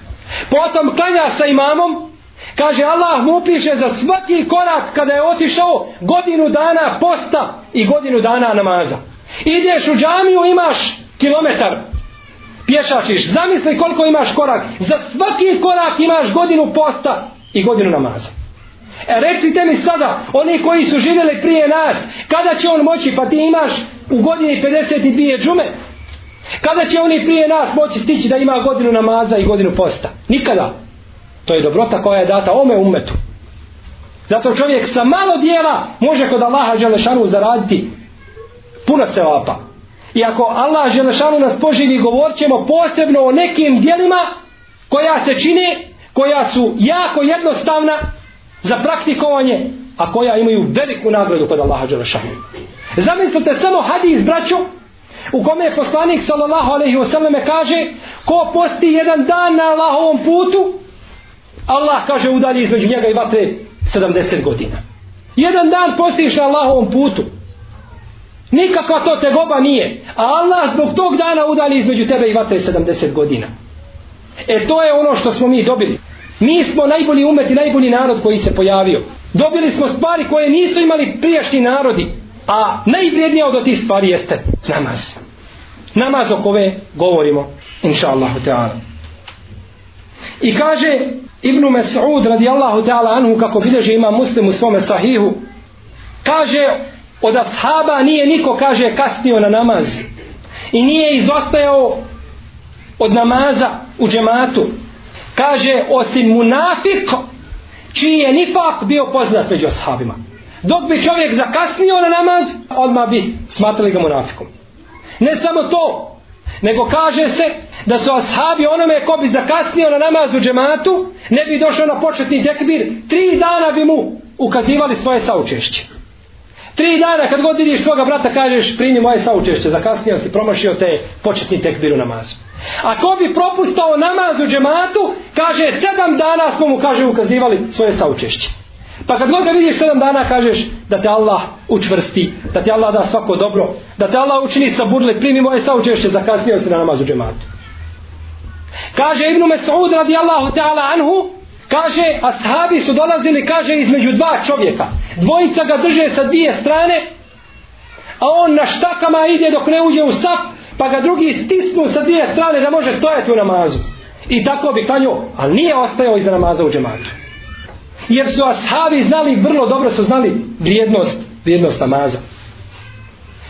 Potom klanja sa imamom, kaže Allah mu upiše za svaki korak kada je otišao godinu dana posta i godinu dana namaza. Ideš u džamiju, imaš kilometar, pješačiš, zamisli koliko imaš korak, za svaki korak imaš godinu posta i godinu namaza. E recite mi sada, oni koji su živjeli prije nas, kada će on moći, pa ti imaš u godini 52 džume, Kada će oni prije nas moći stići da ima godinu namaza i godinu posta? Nikada. To je dobrota koja je data ome umetu. Zato čovjek sa malo dijela može kod Allaha Đelešanu zaraditi puno sevapa. I ako Allah Želešanu nas poživi, govorit ćemo posebno o nekim dijelima koja se čine, koja su jako jednostavna za praktikovanje, a koja imaju veliku nagradu kod Allaha Želešanu. Zamislite samo hadis, braćo, u kome je poslanik sallallahu alaihi wasallam kaže ko posti jedan dan na Allahovom putu Allah kaže udalji između njega i vatre 70 godina jedan dan postiš na Allahovom putu nikakva to tegoba nije. A Allah zbog tog dana udali između tebe i vatre 70 godina. E to je ono što smo mi dobili. Mi smo najbolji umet i najbolji narod koji se pojavio. Dobili smo stvari koje nisu imali prijašnji narodi. A najvrijednija od tih stvari jeste namaz. Namaz o kome govorimo, inša Allahu Teala. I kaže Ibnu Mes'ud radijallahu ta'ala anhu kako bilježe ima muslim u svome sahihu kaže od ashaba nije niko kaže kasnio na namaz i nije izostajao od namaza u džematu kaže osim munafik čiji je nifak bio poznat među ashabima Dok bi čovjek zakasnio na namaz, odmah bi smatrali ga munafikom. Ne samo to, nego kaže se da su ashabi onome ko bi zakasnio na namaz u džematu, ne bi došao na početni tekbir, tri dana bi mu ukazivali svoje saučešće. Tri dana kad god vidiš svoga brata kažeš primi moje saučešće, zakasnio si, promašio te početni tekbir u namazu. Ako bi propustao namaz u džematu, kaže sedam dana smo mu kaže ukazivali svoje saučešće. Pa kad god ga vidiš sedam dana kažeš da te Allah učvrsti, da te Allah da svako dobro, da te Allah učini saburle, primi moje saučešće, zakasnio si na namaz u džematu. Kaže Ibnu Mes'ud radijallahu ta'ala anhu, kaže, ashabi su dolazili, kaže, između dva čovjeka. Dvojica ga drže sa dvije strane, a on na štakama ide dok ne uđe u saf, pa ga drugi stisnu sa dvije strane da može stojati u namazu. I tako bi klanio, ali nije ostajao iza namaza u džematu. Jer su ashabi znali, vrlo dobro su znali vrijednost, vrijednost namaza.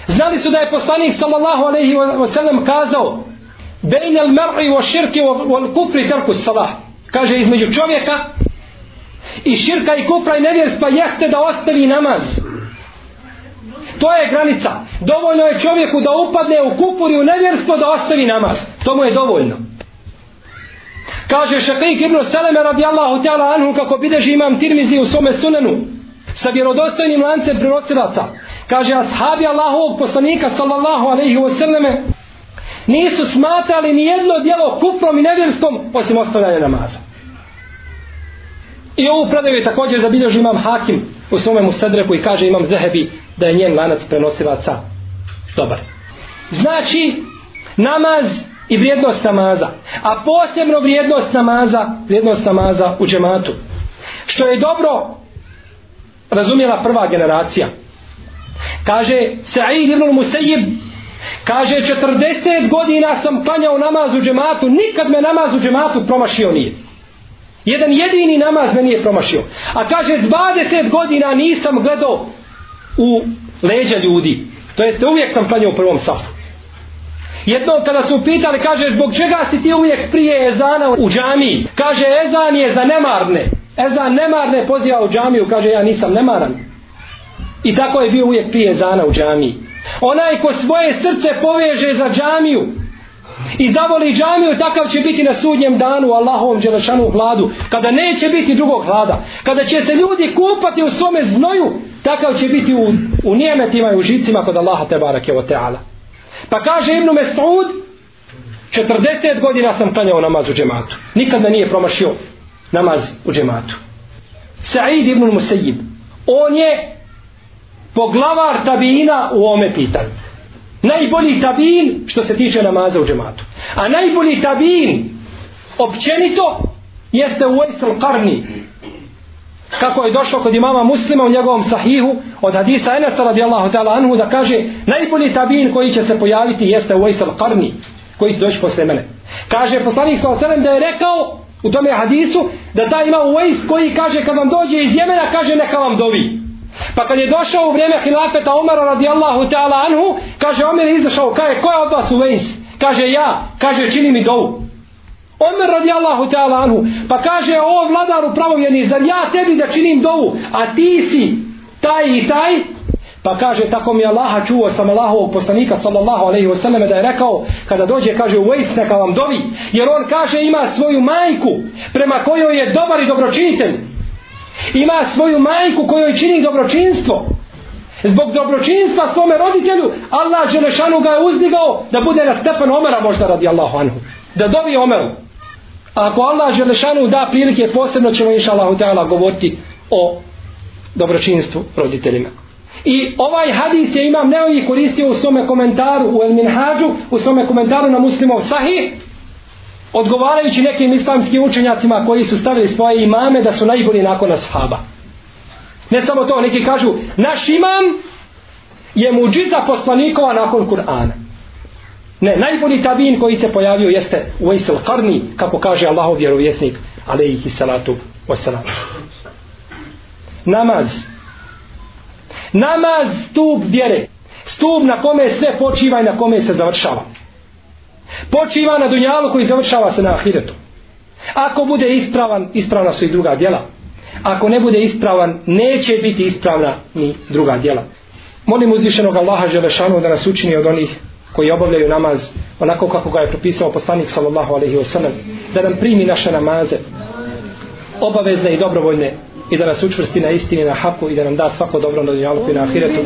Znali su da je poslanik sallallahu alaihi wa sallam kazao Bejn al mar'i wa širki wa kufri tarku salah. Kaže između čovjeka i širka i kufra i nevjerstva pa jeste da ostavi namaz. To je granica. Dovoljno je čovjeku da upadne u kufur i u nevjerstvo da ostavi namaz. To mu je dovoljno. Kaže Šakrik ibn Saleme radijallahu ta'ala anhu kako bideži imam tirmizi u svome sunenu sa vjerodostojnim lancem prenosilaca. Kaže ashabi Allahovog poslanika sallallahu alaihi wa sallame nisu smatrali ni jedno djelo kufrom i nevjerstvom osim ostavljanja namaza. I ovu predaju je također zabilježi imam Hakim u svome Mustadreku i kaže imam Zehebi da je njen lanac prenosilaca dobar. Znači, namaz i vrijednost namaza. A posebno vrijednost namaza, vrijednost namaza u džematu. Što je dobro razumjela prva generacija. Kaže Sa'id ibn Musayyib Kaže, 40 godina sam klanjao namaz u džematu, nikad me namaz u džematu promašio nije. Jedan jedini namaz me nije promašio. A kaže, 20 godina nisam gledao u leđa ljudi. To jeste, uvijek sam klanjao u prvom safu. Jednom kada su pitali, kaže, zbog čega si ti uvijek prije ezana u džamiji? Kaže, ezan je za nemarne. Ezan nemarne poziva u džamiju, kaže, ja nisam nemaran. I tako je bio uvijek prije ezana u džamiji. Onaj ko svoje srce poveže za džamiju i zavoli džamiju, takav će biti na sudnjem danu u Allahovom dželešanu hladu. Kada neće biti drugog hlada. Kada će se ljudi kupati u svome znoju, takav će biti u, u nijemetima i u žicima kod Allaha te barake o teala. Pa kaže Ibnu Mesud, 40 godina sam klanjao namaz u džematu. Nikad me nije promašio namaz u džematu. Sa'id ibn Musayyib, on je poglavar tabina u ome pitanju. Najbolji tabin što se tiče namaza u džematu. A najbolji tabin općenito jeste u Vajsel Karni. Kako je došlo kod imama muslima u njegovom sahihu od hadisa Enesa radijallahu ta'ala anhu da kaže najbolji tabin koji će se pojaviti jeste u Vajsel Karni koji će doći posle mene. Kaže poslanik sa da je rekao u tome hadisu da ta ima u koji kaže kad vam dođe iz Jemena kaže neka vam dovi. Pa kad je došao u vrijeme hilafeta Omara radijallahu ta'ala anhu, kaže Omer je izašao, kaže ko je od vas u vejs? Kaže ja, kaže čini mi dovu. Omer radijallahu ta'ala anhu, pa kaže o vladaru pravovjeni, zar ja tebi da činim dovu, a ti si taj i taj? Pa kaže, tako mi Allaha čuo sam Allahovog poslanika sallallahu alaihi wasallam da je rekao, kada dođe, kaže, u vejs neka vam dovi, jer on kaže ima svoju majku prema kojoj je dobar i dobročinitelj, ima svoju majku kojoj čini dobročinstvo. Zbog dobročinstva svome roditelju Allah Đelešanu ga je uzdigao da bude na stepen Omera možda radi Allahu anhu. Da dobije Omeru. A ako Allah Đelešanu da prilike posebno ćemo inša Allahu Teala govoriti o dobročinstvu roditeljima. I ovaj hadis je imam neoji koristio u svome komentaru u El Minhađu u svome komentaru na muslimov sahih odgovarajući nekim islamskim učenjacima koji su stavili svoje imame da su najbolji nakon ashaba. Ne samo to, neki kažu, naš imam je muđiza poslanikova nakon Kur'ana. Ne, najbolji tabin koji se pojavio jeste Uvejsel Karni, kako kaže Allahov vjerovjesnik, alaihi salatu wasalam. Namaz. Namaz stup vjere. Stup na kome sve počiva i na kome se završava počiva na dunjalu koji završava se na ahiretu. Ako bude ispravan, ispravna su i druga djela. Ako ne bude ispravan, neće biti ispravna ni druga djela. Molim uzvišenog Allaha Želešanu da nas učini od onih koji obavljaju namaz onako kako ga je propisao poslanik sallallahu alaihi wasallam da nam primi naše namaze obavezne i dobrovoljne i da nas učvrsti na istini, na haku i da nam da svako dobro na dunjalu i na ahiretu.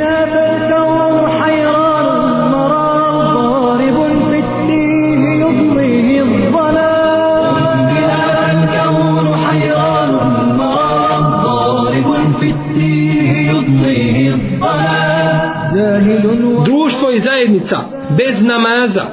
Društvo i zajednica bez namaza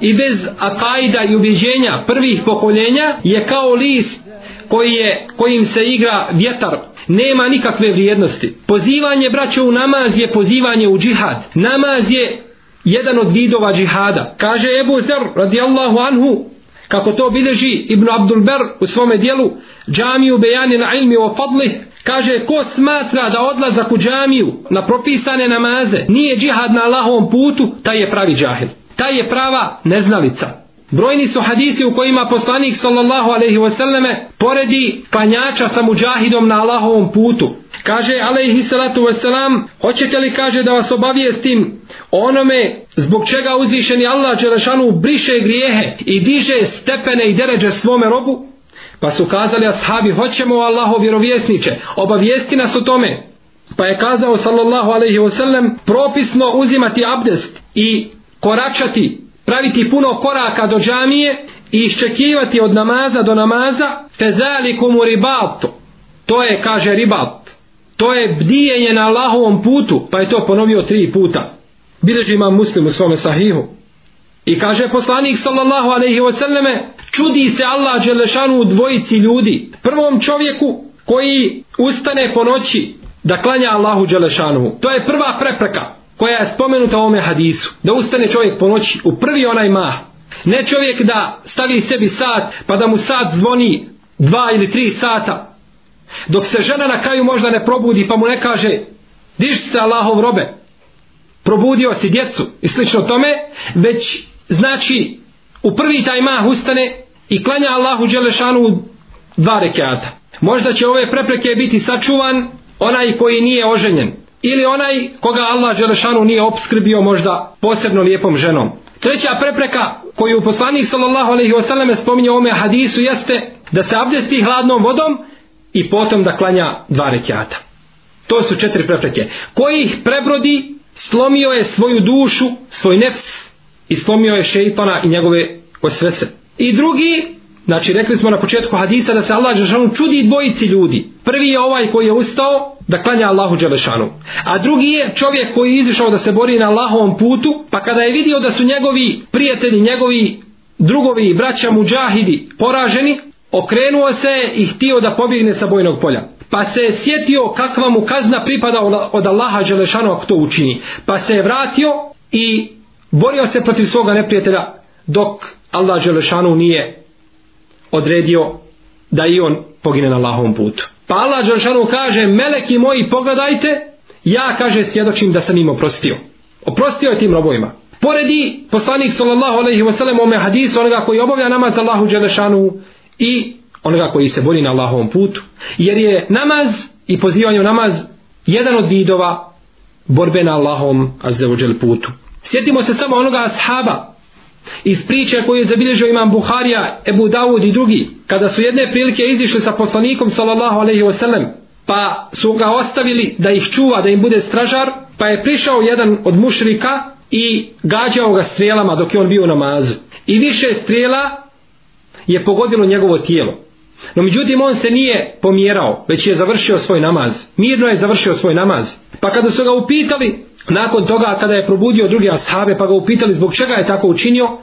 i bez akajda i ubjeđenja prvih pokoljenja je kao list koji je, kojim se igra vjetar. Nema nikakve vrijednosti. Pozivanje braća u namaz je pozivanje u džihad. Namaz je jedan od vidova džihada. Kaže Ebu Zer radijallahu anhu kako to bileži Ibn Abdul Ber u svome dijelu džamiju bejani na ilmi o fadlih kaže ko smatra da odlazak u džamiju na propisane namaze nije džihad na Allahovom putu taj je pravi džahil. Taj je prava neznalica. Brojni su hadisi u kojima poslanik sallallahu alaihi wasallame poredi panjača sa muđahidom na Allahovom putu. Kaže alaihi salatu wasalam, hoćete li kaže da vas obavijestim onome zbog čega uzvišeni Allah Đelešanu briše grijehe i diže stepene i deređe svome robu? Pa su kazali ashabi, hoćemo Allaho vjerovjesniče, obavijesti nas o tome. Pa je kazao sallallahu alaihi wasallam, propisno uzimati abdest i koračati praviti puno koraka do džamije i iščekivati od namaza do namaza fezalikum ribat to je kaže ribat to je bdijenje na Allahovom putu pa je to ponovio tri puta bileži imam muslim u svome sahihu i kaže poslanik sallallahu alaihi wasallame čudi se Allah Đelešanu u dvojici ljudi prvom čovjeku koji ustane po noći da klanja Allahu Đelešanu to je prva prepreka koja je spomenuta u ovome hadisu. Da ustane čovjek po noći u prvi onaj mah. Ne čovjek da stavi sebi sat pa da mu sat zvoni dva ili tri sata. Dok se žena na kraju možda ne probudi pa mu ne kaže diš se Allahov robe. Probudio si djecu i slično tome. Već znači u prvi taj mah ustane i klanja Allahu Đelešanu dva rekiata. Možda će ove prepreke biti sačuvan onaj koji nije oženjen ili onaj koga Allah Đelešanu nije obskrbio možda posebno lijepom ženom. Treća prepreka koju poslanik sallallahu alaihi wasallam spominje u ome hadisu jeste da se abdesti hladnom vodom i potom da klanja dva rekiata. To su četiri prepreke. Koji ih prebrodi, slomio je svoju dušu, svoj nefs i slomio je šeitana i njegove osvese. I drugi, znači rekli smo na početku hadisa da se Allah Đelešanu čudi dvojici ljudi. Prvi je ovaj koji je ustao da klanja Allahu Đelešanu. A drugi je čovjek koji je izišao da se bori na Allahovom putu, pa kada je vidio da su njegovi prijatelji, njegovi drugovi i braća muđahidi poraženi, okrenuo se i htio da pobjegne sa bojnog polja. Pa se je sjetio kakva mu kazna pripada od Allaha Đelešanu ako to učini. Pa se je vratio i borio se protiv svoga neprijatelja dok Allah Đelešanu nije odredio da i on pogine na Allahovom putu. Pa Allah Đelešanu kaže, meleki moji pogledajte, ja kaže svjedočim da sam im oprostio. Oprostio je tim robovima. Poredi poslanik sallallahu alaihi ve sellem ome hadisu onoga koji obavlja namaz Allahu dželešanu i onoga koji se bori na Allahovom putu. Jer je namaz i pozivanje u namaz jedan od vidova borbe na Allahom azzevođel putu. Sjetimo se samo onoga ashaba iz priče koju je zabilježio imam Buharija, Ebu Dawud i drugi, kada su jedne prilike izišli sa poslanikom sallallahu alaihi wasallam, pa su ga ostavili da ih čuva, da im bude stražar, pa je prišao jedan od mušrika i gađao ga strijelama dok je on bio u namazu. I više strijela je pogodilo njegovo tijelo. No međutim on se nije pomjerao, već je završio svoj namaz. Mirno je završio svoj namaz. Pa kada su ga upitali, nakon toga kada je probudio druge ashabe pa ga upitali zbog čega je tako učinio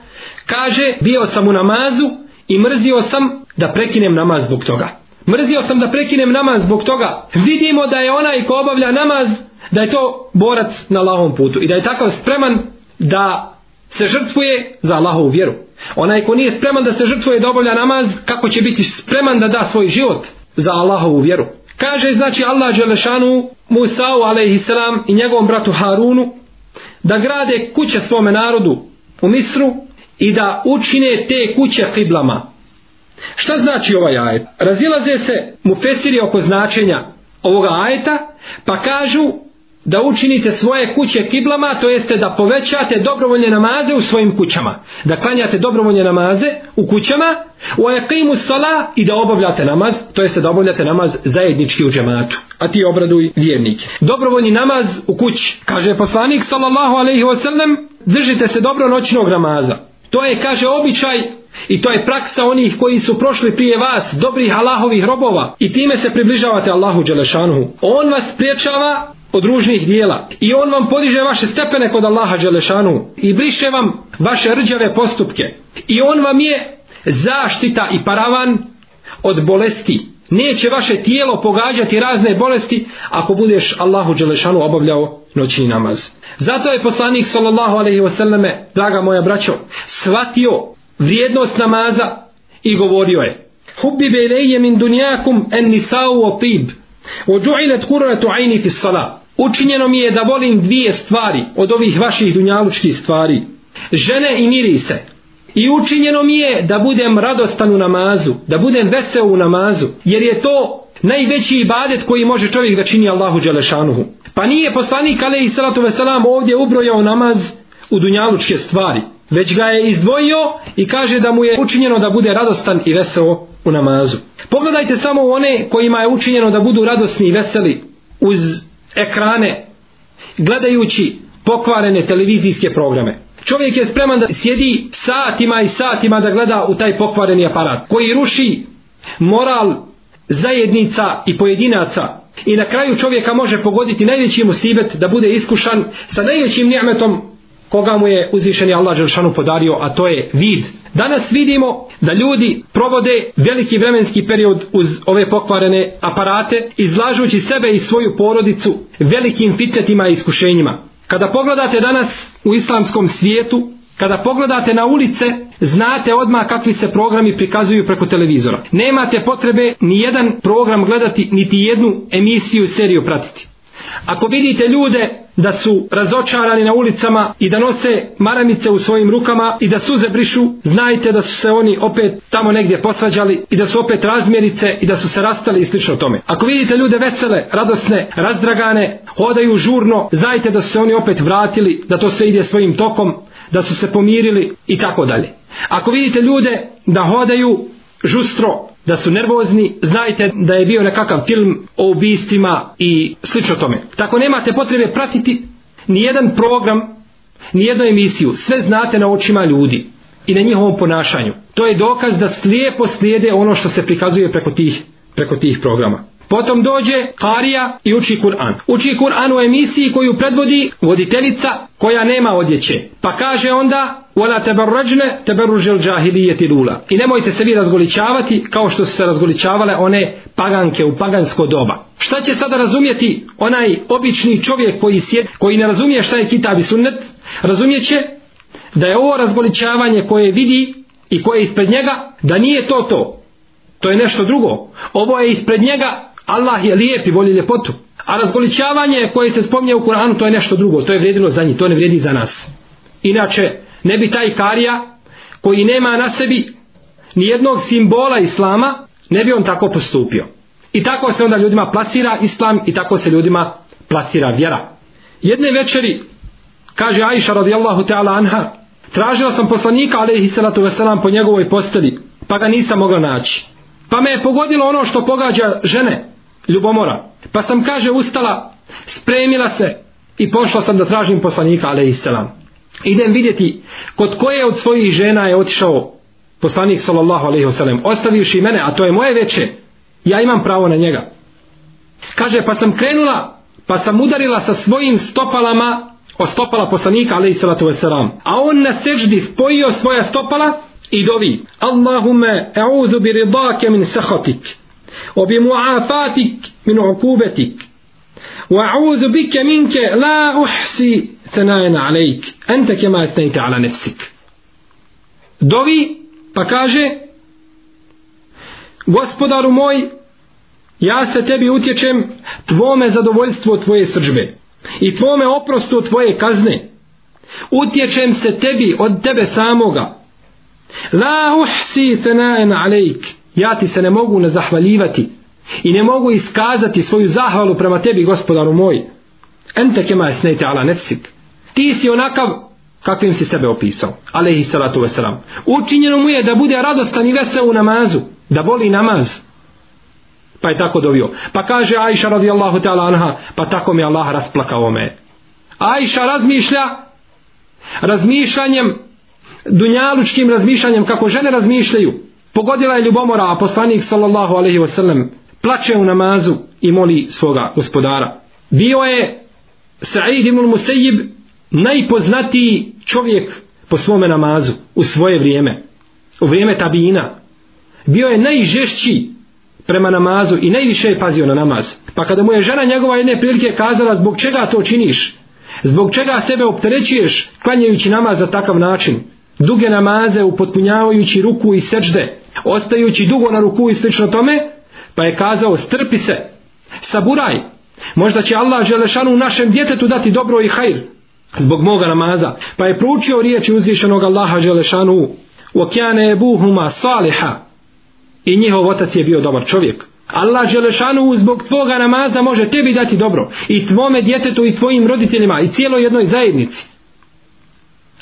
kaže bio sam u namazu i mrzio sam da prekinem namaz zbog toga mrzio sam da prekinem namaz zbog toga vidimo da je onaj ko obavlja namaz da je to borac na lahom putu i da je takav spreman da se žrtvuje za Allahovu vjeru onaj ko nije spreman da se žrtvuje da obavlja namaz kako će biti spreman da da svoj život za Allahovu vjeru Kaže znači Allah Đelešanu Musa'u alaihissalam i njegovom bratu Harunu da grade kuće svome narodu u Misru i da učine te kuće kiblama. Šta znači ovaj ajet? Razilaze se mu fesiri oko značenja ovoga ajeta pa kažu da učinite svoje kuće kiblama, to jeste da povećate dobrovoljne namaze u svojim kućama. Da klanjate dobrovoljne namaze u kućama, u ajakimu sala i da obavljate namaz, to jeste da obavljate namaz zajednički u džematu. A ti obraduj vjernike. Dobrovoljni namaz u kući. Kaže poslanik sallallahu alaihi wasallam, držite se dobro noćnog namaza. To je, kaže, običaj i to je praksa onih koji su prošli prije vas, dobrih Allahovih robova i time se približavate Allahu Đelešanuhu. On vas priječava od ružnih dijela. I on vam podiže vaše stepene kod Allaha Đelešanu i briše vam vaše rđave postupke. I on vam je zaštita i paravan od bolesti. Neće vaše tijelo pogađati razne bolesti ako budeš Allahu Đelešanu obavljao noćni namaz. Zato je poslanik sallallahu alaihi wasallame draga moja braćo shvatio vrijednost namaza i govorio je hubbi bejleje min dunjakum en nisau o tib وجعلت قرة عيني في الصلاة učinjeno mi je da volim dvije stvari od ovih vaših dunjalučkih stvari. Žene i mirise. I učinjeno mi je da budem radostan u namazu, da budem veseo u namazu, jer je to najveći ibadet koji može čovjek da čini Allahu Đelešanuhu. Pa nije poslanik alaihi salatu veselam ovdje ubrojao namaz u dunjalučke stvari, već ga je izdvojio i kaže da mu je učinjeno da bude radostan i veseo u namazu. Pogledajte samo one kojima je učinjeno da budu radosni i veseli uz ekrane gledajući pokvarene televizijske programe. Čovjek je spreman da sjedi satima i satima da gleda u taj pokvareni aparat koji ruši moral zajednica i pojedinaca i na kraju čovjeka može pogoditi najveći musibet da bude iskušan sa najvećim njemetom koga mu je uzvišeni Allah Želšanu podario, a to je vid. Danas vidimo da ljudi provode veliki vremenski period uz ove pokvarene aparate, izlažući sebe i svoju porodicu velikim fitnetima i iskušenjima. Kada pogledate danas u islamskom svijetu, kada pogledate na ulice, znate odmah kakvi se programi prikazuju preko televizora. Nemate potrebe ni jedan program gledati, niti jednu emisiju, seriju pratiti. Ako vidite ljude da su razočarani na ulicama i da nose maramice u svojim rukama i da suze brišu, znajte da su se oni opet tamo negdje posvađali i da su opet razmjerice i da su se rastali i slično tome. Ako vidite ljude vesele, radosne, razdragane, hodaju žurno, znajte da su se oni opet vratili, da to sve ide svojim tokom, da su se pomirili i tako dalje. Ako vidite ljude da hodaju žustro, da su nervozni, znajte da je bio nekakav film o ubistvima i slično tome. Tako nemate potrebe pratiti ni jedan program, ni jednu emisiju. Sve znate na očima ljudi i na njihovom ponašanju. To je dokaz da slijepo slijede ono što se prikazuje preko tih, preko tih programa. Potom dođe Karija i uči Kur'an. Uči Kur'an u emisiji koju predvodi voditeljica koja nema odjeće. Pa kaže onda Wala tabarrajna tabarrujal jahiliyyati lula. I nemojte se vi razgoličavati kao što su se razgoličavale one paganke u pagansko doba. Šta će sada razumjeti onaj obični čovjek koji sjed, koji ne razumije šta je kitab i sunnet? Razumijeće da je ovo razgoličavanje koje vidi i koje je ispred njega, da nije to to. To je nešto drugo. Ovo je ispred njega Allah je lijep i voli ljepotu. A razgoličavanje koje se spominje u Kur'anu to je nešto drugo. To je vrijedilo za njih, to ne vrijedi za nas. Inače, ne bi taj karija koji nema na sebi ni jednog simbola islama, ne bi on tako postupio. I tako se onda ljudima plasira islam i tako se ljudima plasira vjera. Jedne večeri, kaže Aisha radijallahu ta'ala anha, tražila sam poslanika alaihi salatu veselam po njegovoj posteli, pa ga nisam mogla naći. Pa me je pogodilo ono što pogađa žene, ljubomora. Pa sam, kaže, ustala, spremila se i pošla sam da tražim poslanika, alaihissalam. Idem vidjeti kod koje od svojih žena je otišao poslanik, sallallahu alaihissalam, ostavivši mene, a to je moje veče, ja imam pravo na njega. Kaže, pa sam krenula, pa sam udarila sa svojim stopalama o stopala poslanika, alaihissalam. A on na seždi spojio svoja stopala i dovi Allahume e'udhu bi ridake min sahatik وبمعافاتك من عقوبتك وأعوذ بك منك لا أحصي ثناء عليك أنت كما أثنيت على نفسك dovi pa kaže gospodaru moj ja se tebi utječem tvome zadovoljstvo tvoje sržbe i tvome oprostu tvoje kazne utječem se tebi od tebe samoga la uhsi thanaen alejk ja ti se ne mogu ne zahvaljivati i ne mogu iskazati svoju zahvalu prema tebi gospodaru moj. Ente kema esnejte ala nefsik. Ti si onakav kakvim si sebe opisao alaihi salatu wasalam. Učinjeno mu je da bude radostan i vesel u namazu da voli namaz. Pa je tako dovio. Pa kaže Aisha radijallahu ta'ala anha pa tako mi Allah rasplakao me. Aisha razmišlja razmišljanjem dunjalučkim razmišljanjem kako žene razmišljaju pogodila je ljubomora a poslanik sallallahu alaihi wasallam plače u namazu i moli svoga gospodara. Bio je Sa'id ibn Musayyib najpoznatiji čovjek po svome namazu u svoje vrijeme u vrijeme tabina. Bio je najžešći prema namazu i najviše je pazio na namaz. Pa kada mu je žena njegova jedne prilike kazala zbog čega to činiš? Zbog čega sebe opterećuješ klanjajući namaz na takav način? Duge namaze upotpunjavajući ruku i sečde ostajući dugo na ruku i slično tome pa je kazao strpi se saburaj možda će Allah Želešanu našem djetetu dati dobro i hajr zbog moga namaza pa je proučio riječi uzvišenog Allaha Želešanu وَكْيَانَ يَبُوهُمَا صَالِحًا i njihov otac je bio dobar čovjek Allah Želešanu zbog tvoga namaza može tebi dati dobro i tvome djetetu i tvojim roditeljima i cijeloj jednoj zajednici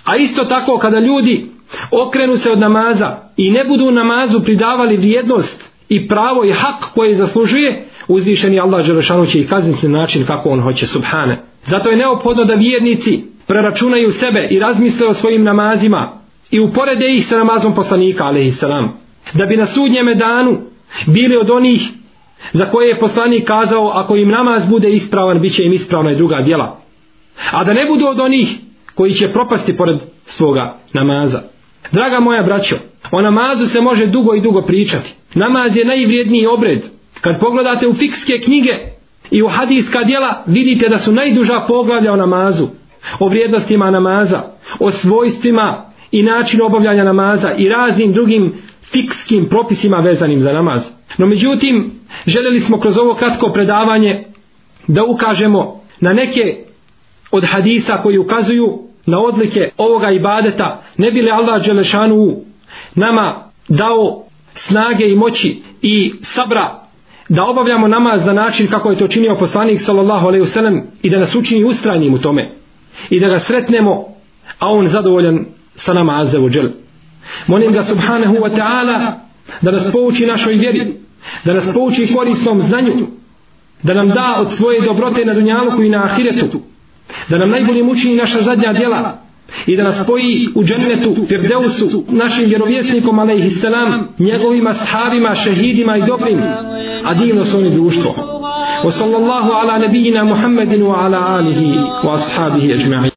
a isto tako kada ljudi okrenu se od namaza i ne budu namazu pridavali vrijednost i pravo i hak koje zaslužuje uzvišeni Allah Đelešanu će ih kazniti na način kako on hoće subhane. Zato je neophodno da vjernici preračunaju sebe i razmisle o svojim namazima i uporede ih sa namazom poslanika alaihissalam da bi na sudnjeme danu bili od onih za koje je poslanik kazao ako im namaz bude ispravan bit će im ispravna i druga djela. A da ne budu od onih koji će propasti pored svoga namaza draga moja braćo o namazu se može dugo i dugo pričati. Namaz je najvrijedniji obred. Kad pogledate u fikske knjige i u hadijska djela vidite da su najduža poglavlja o namazu. O vrijednostima namaza o svojstvima i načinu obavljanja namaza i raznim drugim fikskim propisima vezanim za namaz. No međutim, željeli smo kroz ovo kratko predavanje da ukažemo na neke od hadisa koji ukazuju na odlike ovoga ibadeta, ne bi li Allah Đelešanu nama dao snage i moći i sabra da obavljamo namaz na način kako je to činio poslanik sallallahu alaihi wasallam i da nas učini ustrajnim u tome i da ga sretnemo a on zadovoljan sa nama azze džel. Molim ga subhanahu wa ta'ala da nas pouči našoj vjeri, da nas pouči korisnom znanju, da nam da od svoje dobrote na dunjaluku i na ahiretu, da nam najbolje muči naša zadnja djela i da nas spoji u džennetu, Firdeusu, našim vjerovjesnikom, alaihissalam, njegovim ashabima, šehidima i dobrim, a divno su oni društvo. Wa sallallahu ala nabijina Muhammedinu wa ala alihi wa ashabihi ajma'in.